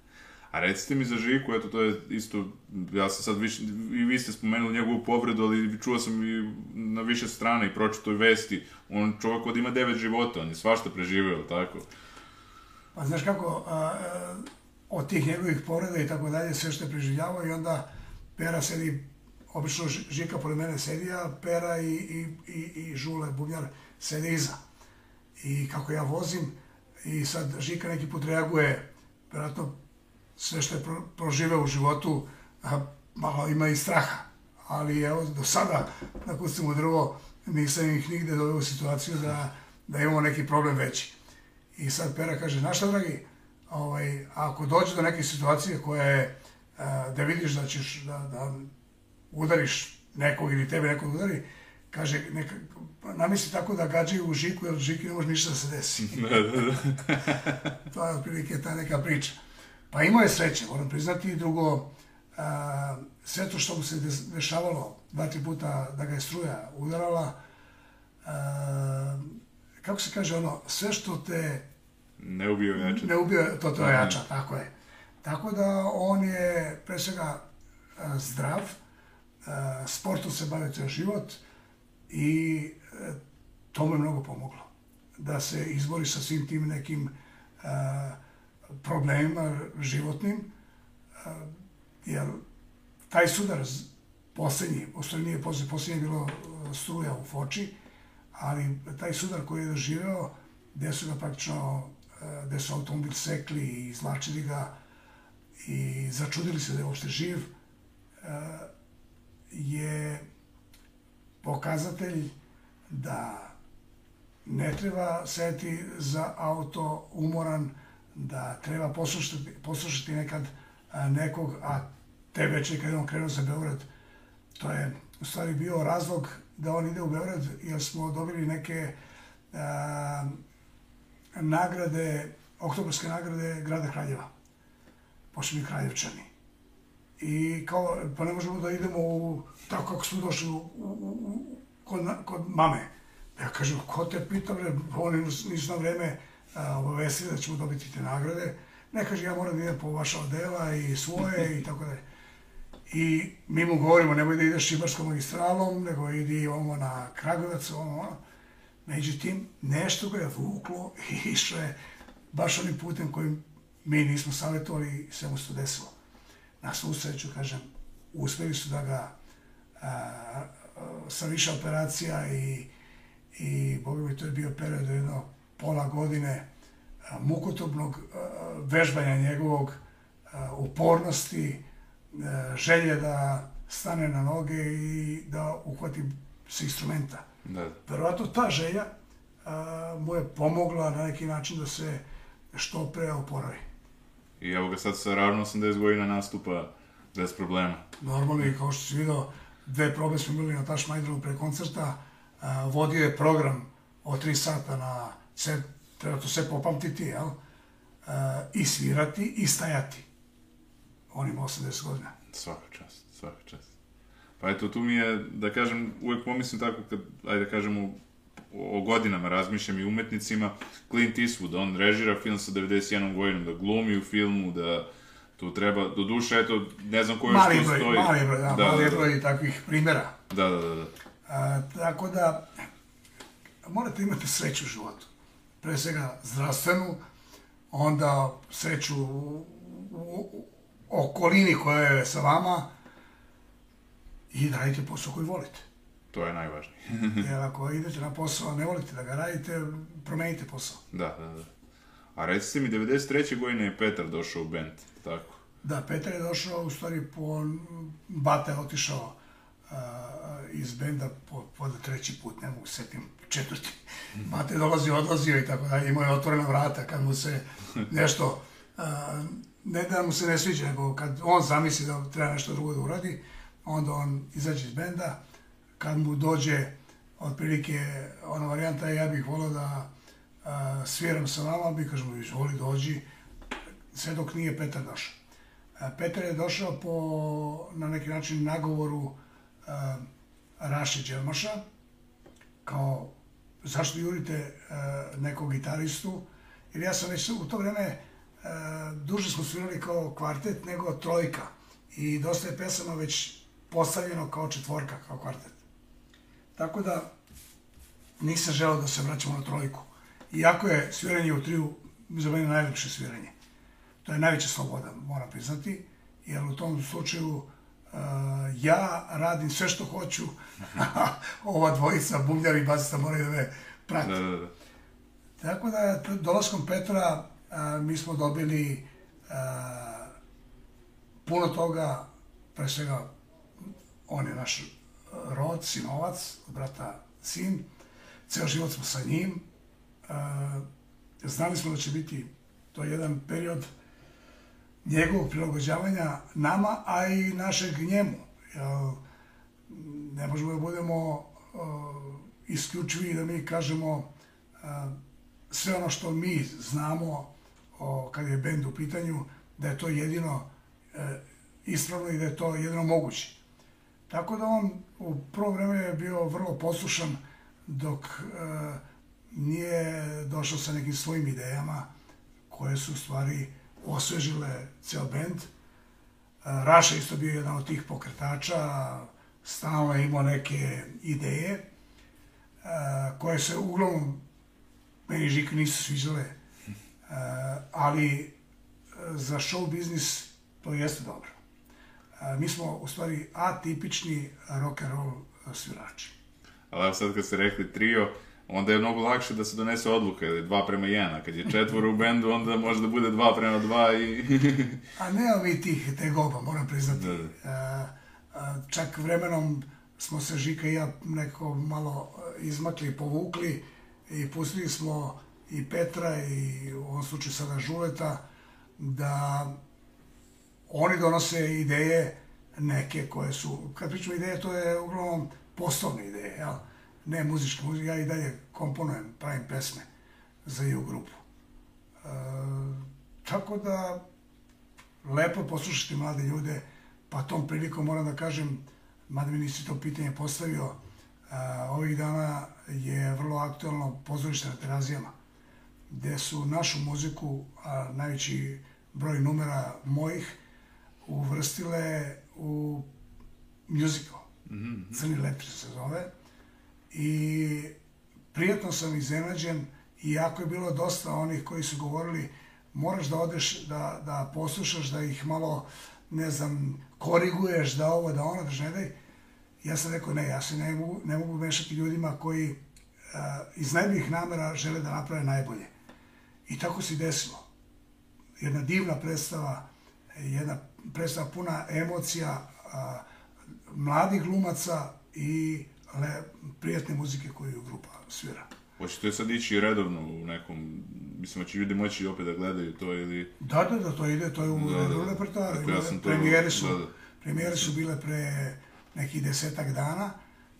Speaker 1: A recite mi za Žiku, eto to je isto, ja sam sad više, i vi ste spomenuli njegovu povredu, ali čuo sam i na više strana i pročito i vesti, on čovjek od ima devet života, on je svašta preživeo, tako?
Speaker 2: Pa znaš kako, a, od tih njegovih povreda i tako dalje, sve što je preživljavao i onda Pera sedi, obično Žika pored mene sedi, a Pera i, i, i, i Žule, bubnjar, sede iza. I kako ja vozim, i sad Žika neki put reaguje, vjerojatno sve što je pro, proživeo u životu, a, malo ima i straha. Ali evo, do sada, da kucimo drvo, nisam ih nigde doveo u situaciju da, da imamo neki problem veći. I sad Pera kaže, znaš šta, dragi, ovaj, ako dođe do neke situacije koja je, a, da vidiš da ćeš da, da udariš nekog ili tebe nekog udari, kaže, neka, namisli tako da gađaju u žiku, jer žiki ne može ništa da se desi.
Speaker 1: da, da, da.
Speaker 2: to je otprilike ta neka priča. Pa imao je sreće, moram priznati, i drugo, a, sve to što mu se dešavalo, dva, tri puta da ga je struja udarala, a, kako se kaže ono, sve što te
Speaker 1: Ne ubio jače.
Speaker 2: ne ubio, to te
Speaker 1: Aha.
Speaker 2: ojača, tako je. Tako da on je pre svega zdrav, sportom se bavi ceo život i e, to mu je mnogo pomoglo. Da se izbori sa svim tim nekim a, problemima životnim, jer taj sudar poslednji, stvari nije poslednji, poslednji je bilo struja u Foči, ali taj sudar koji je doživeo, gde su ga praktično, gde su automobil sekli i izlačili ga i začudili se da je uopšte živ, je pokazatelj da ne treba seti za auto umoran, da treba poslušati, poslušati nekad nekog, a tebe čeka kad on krenuo za Beograd. To je u stvari bio razlog da on ide u Beograd, jer smo dobili neke a, nagrade, oktobarske nagrade grada Kraljeva. Pošto mi Kraljevčani. I kao, pa ne možemo da idemo u, tako kako smo došli u, u, u, kod, kod mame. Ja kažem, ko te pita, bre, oni nisu na vreme obavestili da ćemo dobiti te nagrade. Ne kaže, ja moram da idem po vaša odela i svoje i tako dalje. I mi mu govorimo, nemoj da ideš Šibarskom magistralom, nego idi ovo na Kragovac, ovo, ono. Međutim, nešto ga je vuklo i išlo je baš onim putem kojim mi nismo savjetovali i sve mu se to desilo. Na svu sreću, kažem, uspeli su da ga a, sa više operacija i, i boga mi to je bio period jedno pola godine a, mukotobnog a, vežbanja njegovog, a, upornosti, želje da stane na noge i da uhvati se instrumenta.
Speaker 1: Da.
Speaker 2: Verovatno ta želja a, mu je pomogla na neki način da se što pre oporavi.
Speaker 1: I evo ga sad sa ravno 80 godina nastupa bez problema.
Speaker 2: Normalno i kao što si vidio, dve probe smo imali na Taš Majdru pre koncerta, a, vodio je program od tri sata na sve, treba to sve popamtiti, jel? A, I svirati i stajati. On ima 80 godina.
Speaker 1: Svaka čast, svaka čast. Pa eto, tu mi je, da kažem, uvek pomislim tako kad, ajde da kažemo, o godinama razmišljam i umetnicima, Clint Eastwood, on režira film sa 91 godinom, da glumi u filmu, da tu treba, do duše, eto, ne znam koji
Speaker 2: Mali
Speaker 1: što
Speaker 2: broj,
Speaker 1: stoji.
Speaker 2: mali broj, da,
Speaker 1: da,
Speaker 2: mali
Speaker 1: da, da,
Speaker 2: broj takvih primjera.
Speaker 1: da, da, da, da.
Speaker 2: A, tako da, morate imati sreću u životu. Pre svega zdravstvenu, onda sreću u, okolini koja je sa vama i da radite posao koji volite.
Speaker 1: To je najvažnije.
Speaker 2: Jer ako idete na posao, ne volite da ga radite, promenite posao.
Speaker 1: da, da, da. A recite mi, 93. godine je Petar došao u band, tako?
Speaker 2: Da, Petar je došao, u stvari, po, Bata je otišao iz benda po, po treći put, ne mogu se setim, četvrti. Bata je dolazio, odlazio i tako dalje, imao je otvorena vrata kad mu se nešto, ne da mu se ne sviđa, nego kad on zamisli da treba nešto drugo da uradi, onda on izađe iz benda, kad mu dođe otprilike ona varijanta ja bih volao da a, sviram sa vama, mi kažemo izvoli dođi, sve dok nije Petar došao. Petar je došao po, na neki način, nagovoru a, Raše Đelmaša, kao zašto jurite a, nekog gitaristu, jer ja sam već u to vreme a, duže smo svirali kao kvartet nego trojka i dosta je pesama već postavljeno kao četvorka, kao kvartet. Tako da nisam želeo da se vraćamo na trojku. Iako je sviranje u triju za mene najlepše sviranje. To je najveća sloboda, moram priznati, jer u tom slučaju ja radim sve što hoću, ova dvojica, bubnjar i basista moraju da me prate.
Speaker 1: Da, da, da.
Speaker 2: Tako da, dolaskom Petra, uh, mi smo dobili uh, puno toga, pre svega, on je naš rod, sinovac, od brata sin, ceo život smo sa njim, znali smo da će biti to jedan period njegovog prilagođavanja nama, a i našeg njemu. Jel, ne možemo da budemo uh, isključivi da mi kažemo uh, sve ono što mi znamo o, kad je bend u pitanju, da je to jedino uh, ispravno i da je to jedino moguće. Tako da on u prvo vreme je bio vrlo poslušan dok nije došao sa nekim svojim idejama koje su u stvari osvežile ceo bend. Uh, Raša isto bio jedan od tih pokretača, stalno je imao neke ideje uh, koje se uglavnom meni Žika nisu sviđale, uh, ali za show biznis to jeste dobro. Mi smo u stvari atipični rock and roll svirači.
Speaker 1: Ali evo sad kad ste rekli trio, onda je mnogo lakše da se donese odluka, ili dva prema jedna. Kad je četvoro u bendu, onda može da bude dva prema dva i...
Speaker 2: a nema mi tih tegoba, moram priznati.
Speaker 1: Da, da.
Speaker 2: A, a, čak vremenom smo se Žika i ja neko malo izmakli i povukli i pustili smo i Petra i u ovom slučaju sada Žuleta da oni donose ideje neke koje su, kad pričamo ideje, to je uglavnom poslovne ideje, jel? Ne muzičke, muzičke, ja i dalje komponujem, pravim pesme za ju grupu. E, tako da, lepo poslušati mlade ljude, pa tom prilikom moram da kažem, mada mi nisi to pitanje postavio, a, ovih dana je vrlo aktualno pozorište na terazijama, gde su našu muziku, a najveći broj numera mojih, uvrstile u musical. Mm -hmm. Crni letri se zove. I prijatno sam iznenađen, iako je bilo dosta onih koji su govorili moraš da odeš, da, da poslušaš, da ih malo, ne znam, koriguješ, da ovo, da ono, da ne daj. Ja sam rekao, ne, ja se ne mogu, ne mogu mešati ljudima koji uh, iz najboljih namera žele da naprave najbolje. I tako se desilo. Jedna divna predstava, jedna predstava puna emocija, mladih glumaca i le, prijatne muzike koju grupa svira.
Speaker 1: Hoćete sad ići redovno u nekom, mislim, će ljudi moći opet da gledaju to ili...
Speaker 2: Da, da, da, to ide, to je u da, da, repertoaru. Ja sam to... Premijere su, da, da. premijere su bile pre nekih desetak dana.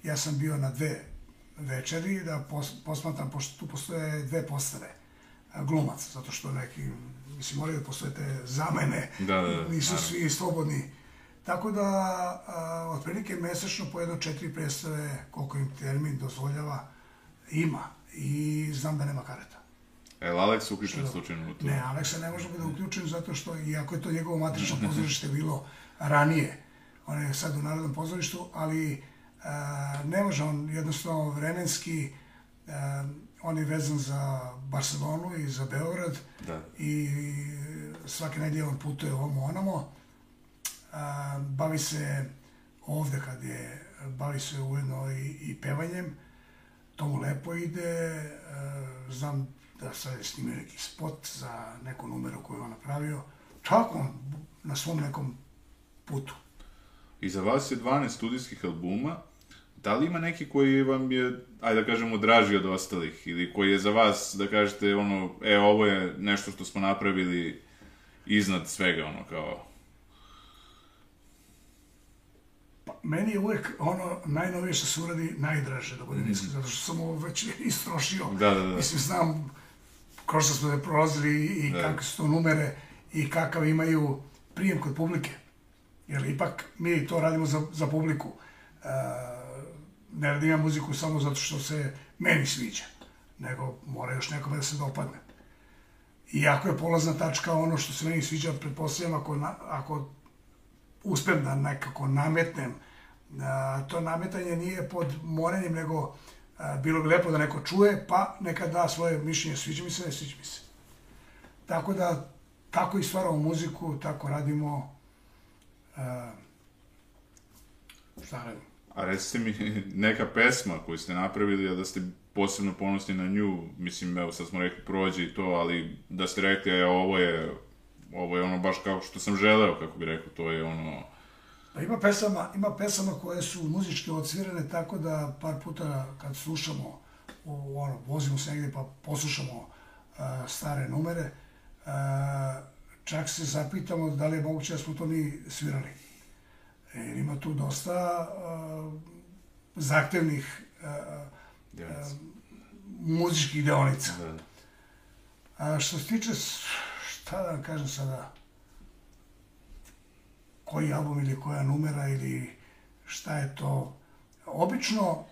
Speaker 2: Ja sam bio na dve večeri da pos, posmatram, pošto tu postoje dve postave glumaca, zato što neki, mislim, moraju da postoje te zamene,
Speaker 1: da, da, da,
Speaker 2: nisu da. svi slobodni. Tako da, a, otprilike mesečno po jedno četiri predstave, koliko im termin dozvoljava, ima. I znam da nema kareta.
Speaker 1: E, Alex uključen slučajno u to?
Speaker 2: Ne, Aleksa ne može biti uključen zato što, iako je to njegovo matrično pozorište bilo ranije, on je sad u Narodnom pozorištu, ali a, ne može on jednostavno vremenski, a, on je vezan za Barcelonu i za Beograd
Speaker 1: da.
Speaker 2: i svake nedelje on putuje ovamo onamo, a, bavi se ovde kad je, bavi se ujedno i, i pevanjem, to mu lepo ide, a, znam da sad je snimio neki spot za neku numeru koju on napravio, tako na svom nekom putu.
Speaker 1: I za vas je 12 studijskih albuma, da li ima neki koji vam je, ajde da kažemo, draži od ostalih, ili koji je za vas, da kažete, ono, e, ovo je nešto što smo napravili iznad svega, ono, kao...
Speaker 2: Pa, meni je uvek ono najnovije što se uradi najdraže, da budem mm. iskren, zato što sam ovo već istrošio.
Speaker 1: Da, da, da.
Speaker 2: Mislim, znam kroz što smo da prolazili i da. kakve su to numere i kakav imaju prijem kod publike. Jer ipak mi to radimo za, za publiku. Uh, ne radim ja muziku samo zato što se meni sviđa, nego mora još nekome da se dopadne. I ako je polazna tačka ono što se meni sviđa, pretpostavljam ako, na, ako uspem da nekako nametnem, to nametanje nije pod morenjem, nego bilo bi lepo da neko čuje, pa neka da svoje mišljenje, sviđa mi se, ne sviđa mi se. Tako da, tako i stvaramo muziku, tako radimo, šta radimo?
Speaker 1: A recite mi neka pesma koju ste napravili, a da ste posebno ponosni na nju, mislim, evo sad smo rekli prođe i to, ali da ste rekli, e, ovo je, ovo je ono baš kao što sam želeo, kako bi rekao, to je ono...
Speaker 2: Pa ima pesama, ima pesama koje su muzički odsvirane tako da par puta kad slušamo, u, ono, vozimo se negde pa poslušamo uh, stare numere, uh, čak se zapitamo da li je moguće da smo to mi svirali. Jer ima tu dosta uh, zahtevnih uh, uh, muzičkih deonica. Da. A što se tiče, šta da vam kažem sada, koji album ili koja numera ili šta je to, obično,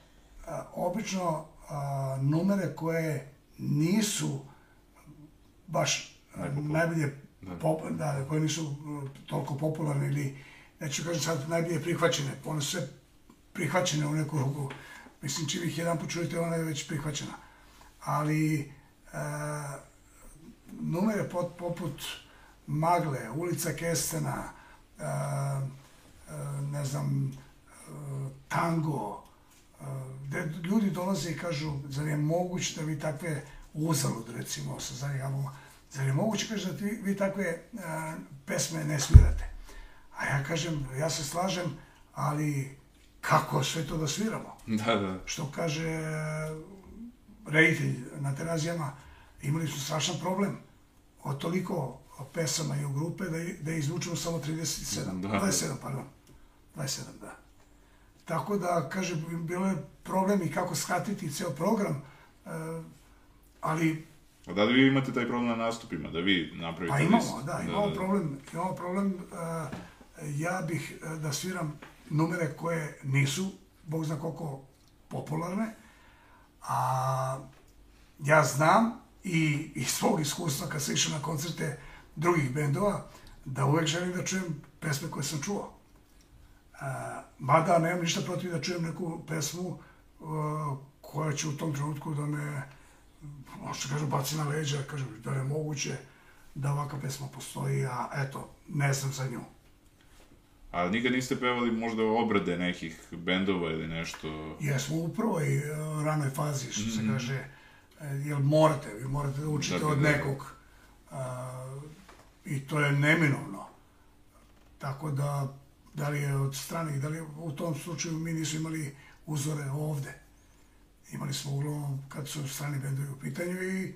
Speaker 2: a, obično a, numere koje nisu baš najbolje, da. Pop, da, koje nisu toliko popularne ili neću kažem sad najbolje prihvaćene, one su sve prihvaćene u neku ruku. Mislim, čim ih jedan počujete, ona je već prihvaćena. Ali, e, numere pot, poput Magle, Ulica Kestena, e, ne znam, e, tango, e, gde ljudi dolaze i kažu, zar je moguće da vi takve uzalud, recimo, sa zadnjih albuma, zar je moguće, kaže, da vi, vi takve pesme ne svirate? A ja kažem, ja se slažem, ali kako sve to da sviramo?
Speaker 1: Da, da.
Speaker 2: Što kaže reditelj na terazijama, imali su strašan problem od toliko pesama i u grupe da, da izvučemo samo 37, da. 27, pardon. 27, da. Tako da, kaže, bilo je problem i kako skratiti ceo program, e, ali...
Speaker 1: A da li vi imate taj problem na nastupima, da vi napravite
Speaker 2: Pa imamo, da, imamo da, da. problem, imamo problem, uh, ja bih uh, da sviram numere koje nisu, bog zna koliko, popularne, a ja znam i iz svog iskustva kad sam išao na koncerte drugih bendova, da uvek želim da čujem pesme koje sam čuo. A, mada nemam ništa protiv da čujem neku pesmu a, koja će u tom trenutku da me, možda kažem, baci na leđa, kažem, da je moguće da ovaka pesma postoji, a eto, ne znam za nju.
Speaker 1: A nikad niste pevali možda obrade nekih bendova ili nešto?
Speaker 2: Jesmo u prvoj uh, ranoj fazi, što mm -hmm. se mhm. kaže, uh, jel morate, vi morate da učite dakle, od da. nekog uh, i to je neminovno. Tako da, da li je od stranih, da li je, u tom slučaju mi nismo imali uzore ovde. Imali smo uglavnom kad su strani bendovi u pitanju i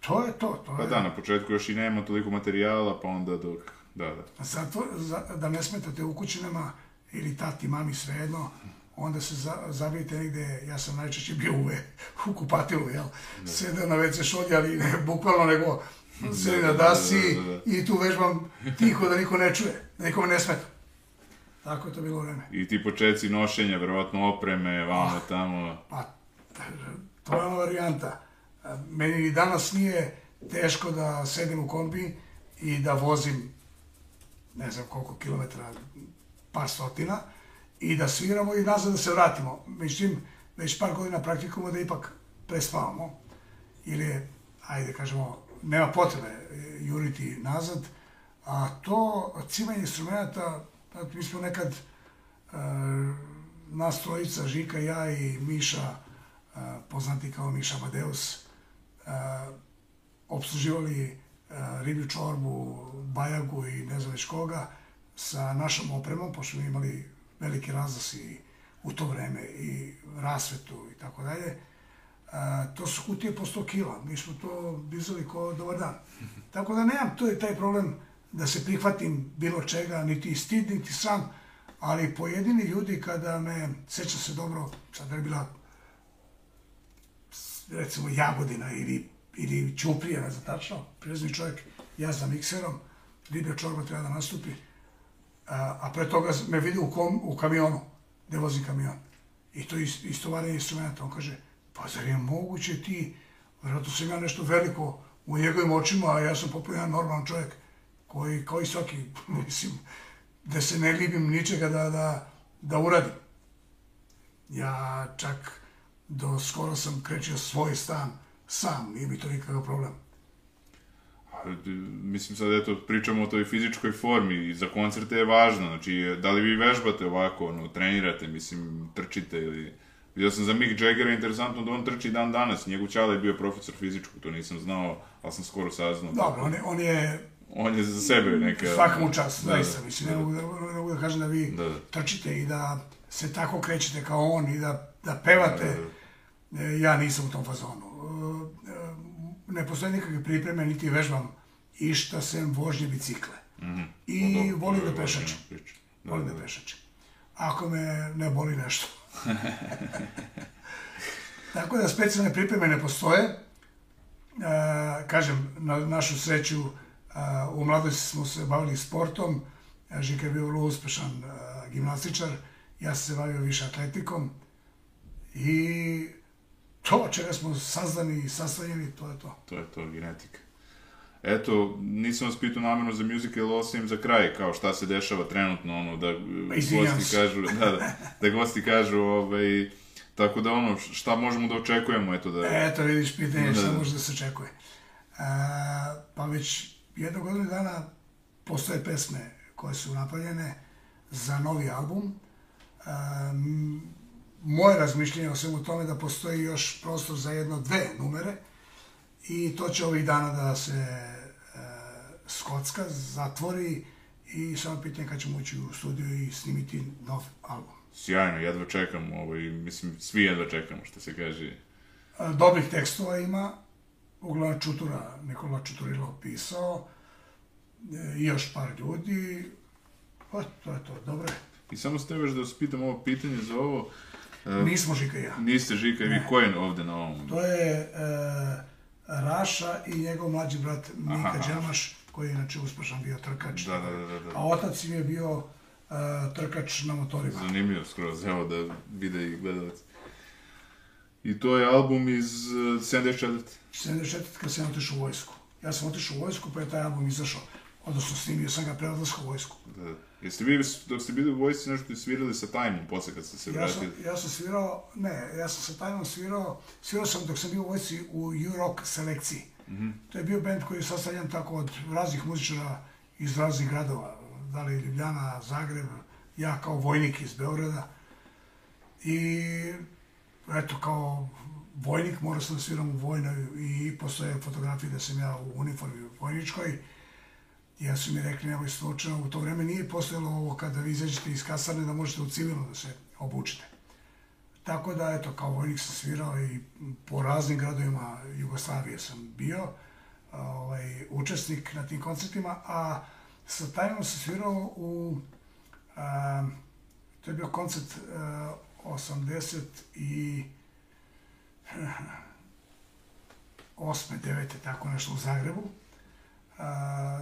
Speaker 2: to je to. to
Speaker 1: pa
Speaker 2: je...
Speaker 1: da, na početku još i nema toliko materijala, pa onda dok Da, da.
Speaker 2: Zato, za, da ne smetate u kućinama ili tati, mami, svejedno, onda se za, zabijete negde, ja sam najčešće bio u, u kupatilu, jel? Da. Sedeo na WC šolji, ali ne bukvalno, nego sedi na dasi da, da, da, da. i tu vežbam tiho da niko ne čuje, da nikome ne smeta. Tako je to bilo vreme.
Speaker 1: I ti početci nošenja, verovatno opreme, vamo, ah, tamo.
Speaker 2: Pa, to je ona varijanta. Meni i danas nije teško da sedim u kombi i da vozim ne znam koliko kilometara, par stotina, i da sviramo i nazad da se vratimo. Međutim, već par godina praktikujemo da ipak prespavamo, ili, ajde kažemo, nema potrebe juriti nazad, a to cimanje instrumenta, mi smo nekad uh, nas trojica, Žika, ja i Miša, uh, poznati kao Miša Madeus, uh, obsluživali riblju čorbu, bajagu i ne znam već koga sa našom opremom, pošto smo imali veliki razlas i u to vreme i rasvetu i tako dalje. To su kutije po 100 kila. Mi smo to dizali ko dobar dan. Tako da nemam, to je taj problem da se prihvatim bilo čega, niti stid, niti sam, ali pojedini ljudi kada me, seća se dobro, sad je bila recimo Jagodina ili ili Ćuprija, ne znam tačno, prirezni čovjek, ja za mikserom, Libija Čorba treba da nastupi, a, pre toga me vidi u, kom, u kamionu, gde vozi kamion. I to ist, istovaranje instrumenta. On kaže, pa zar je moguće ti, vjerojatno sam ja nešto veliko u njegovim očima, a ja sam poput jedan normalan čovjek, koji, kao i svaki, mislim, da se ne libim ničega da, da, da uradim. Ja čak do skoro sam krećio svoj stan, sam, nije mi to nikakav problem.
Speaker 1: Mislim sad, eto, pričamo o toj fizičkoj formi i za koncerte je važno, znači, da li vi vežbate ovako, ono, trenirate, mislim, trčite ili... Vidio sam za Mick Jaggera interesantno da on trči dan danas, njegov čala je bio profesor fizičkog, to nisam znao, ali sam skoro saznao.
Speaker 2: Dobro, on je, on je
Speaker 1: on je za sebe neka...
Speaker 2: Svaka mu čast, da, zaista, da, mislim, da. ne mogu da, ne mogu da kažem da vi da, da. trčite i da se tako krećete kao on i da, da pevate. Da, da. da. Ja nisam u tom fazonu ne postoje nikakve pripreme, niti vežbam išta sem vožnje bicikle. Mm -hmm. I no, volim da pešačem. Da, volim da, da pešačem. Ako me ne boli nešto. Tako da specijalne pripreme ne postoje. E, kažem, na našu sreću, e, u mladosti smo se bavili sportom. Žika je bio vrlo uspešan e, gimnastičar. Ja sam se bavio više atletikom. I to čega smo sazdani i sastavljeni, to je to.
Speaker 1: To je to, genetika. Eto, nisam vas pitao namjerno za musical, osim za kraj, kao šta se dešava trenutno, ono, da
Speaker 2: pa, gosti
Speaker 1: kažu, da, da, da gosti kažu, ovaj, tako da ono, šta možemo da očekujemo, eto da...
Speaker 2: Eto, vidiš, pitanje da, šta može da se očekuje. A, pa već jedno godinu dana postoje pesme koje su napravljene za novi album. Um, moje razmišljenje o svemu tome da postoji još prostor za jedno dve numere i to će ovih dana da se e, Skotska zatvori i samo pitanje kad ćemo ući u studiju i snimiti nov album.
Speaker 1: Sjajno, jedva čekam, ovaj, mislim, svi jedva čekamo, što se kaže.
Speaker 2: E, Dobrih tekstova ima, uglavnom Čutura, Nikola Čuturilo pisao, e, i još par ljudi, pa to je to, dobro je.
Speaker 1: I samo ste još da vas pitam ovo pitanje za ovo. E,
Speaker 2: Nismo Žika i ja.
Speaker 1: niste Žika i vi, ko je ovde na ovom?
Speaker 2: To je e, Raša i njegov mlađi brat Mika
Speaker 1: Aha.
Speaker 2: Đamaš, koji je inače uspešan bio trkač.
Speaker 1: Da, da, da, da.
Speaker 2: A otac im je bio e, trkač na motorima.
Speaker 1: Zanimljivo skroz, evo da vide i gledalci. I to je album iz uh, 74.
Speaker 2: 74. kad sam otišao u vojsku. Ja sam otišao u vojsku, pa je taj album izašao. Odnosno, snimio sam ga pre odlaska u vojsku.
Speaker 1: Da. Jeste vi, dok ste bili u vojsci, nešto i svirali sa Tajmom posle kad ste se
Speaker 2: Ja sam,
Speaker 1: vratili?
Speaker 2: ja sam svirao, ne, ja sam sa Tajnom svirao, svirao sam dok sam bio u vojsci u U-Rock selekciji.
Speaker 1: Mhm.
Speaker 2: To je bio band koji je sastavljen tako od raznih muzičara iz raznih gradova, da li Ljubljana, Zagreb, ja kao vojnik iz Beograda. I eto, kao vojnik morao sam da sviram u vojnoj i postoje fotografije da sam ja u uniformi vojničkoj. Ja su mi rekli, nemoj slučajno, u to vreme nije postojalo ovo kada vi izađete iz kasarne da možete u civilno da se obučite. Tako da, eto, kao vojnik sam svirao i po raznim gradovima Jugoslavije sam bio ovaj, učesnik na tim koncertima, a sa Tajnom sam svirao u, a, to je bio koncert a, 80 i 8. 9. tako nešto u Zagrebu.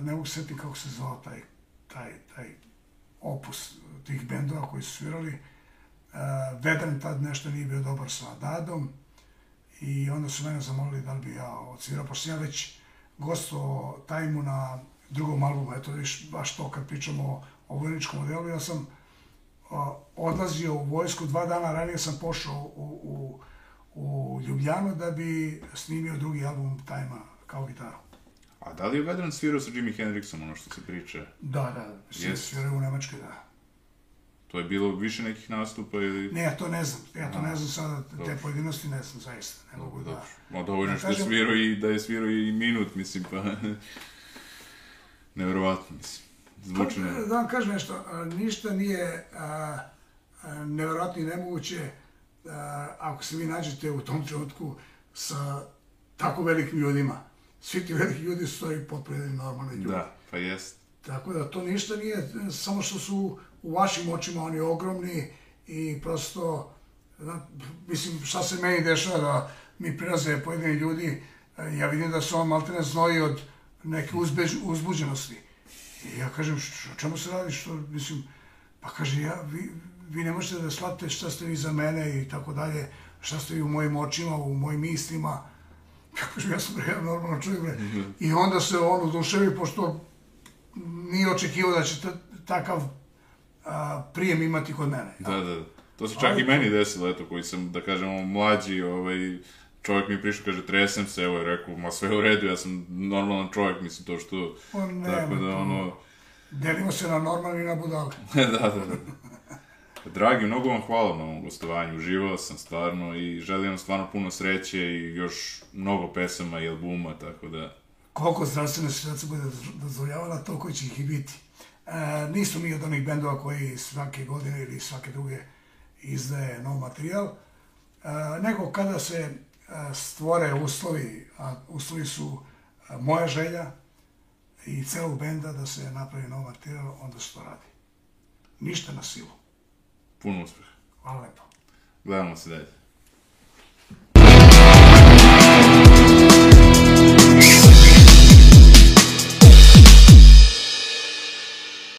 Speaker 2: Ne mogu se setiti kako se zvao taj, taj, taj opus tih bendova koji su svirali. Vedran tad nešto nije bio dobar sa Dadom i onda su mene zamolili da li bi ja odsvirao, pošto sam ja već gostovao Tajmu na drugom albumu, eto viš baš to kad pričamo o, o vojničkom modelu, ja sam a, odlazio u vojsku, dva dana ranije sam pošao u, u, u Ljubljanu da bi snimio drugi album Tajma kao gitaru.
Speaker 1: A da li je Vedran svirao sa Jimi Hendrixom, ono što se priča?
Speaker 2: Da, da, svi
Speaker 1: Jest.
Speaker 2: sviraju u Nemačkoj, da.
Speaker 1: To je bilo više nekih nastupa ili...
Speaker 2: Ne, ja to ne znam, ja to
Speaker 1: A,
Speaker 2: ne znam sada, te
Speaker 1: dobro.
Speaker 2: pojedinosti ne znam, zaista, ne mogu da...
Speaker 1: Dobro. Ma dovoljno
Speaker 2: Da
Speaker 1: što
Speaker 2: kažem-
Speaker 1: svirao i da je svirao i minut, mislim, pa... Neverovatno, mislim. Zvuči ne...
Speaker 2: da vam kažem nešto, ništa nije a, a, nevjerojatno i nemoguće a, ako se vi nađete u tom trenutku sa tako velikim ljudima. Svi ti veliki ljudi su to i potpuno normalni ljudi.
Speaker 1: Da, pa jest.
Speaker 2: Tako da to ništa nije, samo što su u vašim očima oni ogromni i prosto, zna, mislim, šta se meni dešava da mi prilaze pojedini ljudi, e, ja vidim da su on maltene znoji od neke uzbež, uzbuđenosti. I ja kažem, "Š- o čemu se radi, što, mislim, pa kaže, ja, vi, vi ne možete da shvatite šta ste vi za mene i tako dalje, šta ste vi u mojim očima, u mojim mislima. Ja sam bre, ja normalno čovjek, bre. I onda se on oduševi, pošto nije očekivao da će ta- takav a, prijem imati kod mene.
Speaker 1: Da, da. To se čak
Speaker 2: Ali
Speaker 1: i meni desilo, eto, koji sam, da kažemo, mlađi, ovaj, čovjek mi prišao, kaže, tresem se, evo je rekao, ma sve u redu, ja sam normalan čovjek, mislim, to što...
Speaker 2: Pa nema
Speaker 1: tako da, ono...
Speaker 2: Delimo se na normalni i na budale.
Speaker 1: da, da, da. Dragi, mnogo vam hvala na ovom gostovanju, uživao sam stvarno i želim vam stvarno puno sreće i još mnogo pesama i albuma, tako da...
Speaker 2: Koliko zdravstvena situacija bude dozvoljavala, toliko će ih i biti. E, nisu mi od onih bendova koji svake godine ili svake druge izdaje nov materijal, e, nego kada se e, stvore uslovi, a uslovi su e, moja želja i celog benda da se napravi nov materijal, onda se to radi. Ništa na silu.
Speaker 1: Puno uspeha.
Speaker 2: Hvala lepo.
Speaker 1: Gledamo se dalje.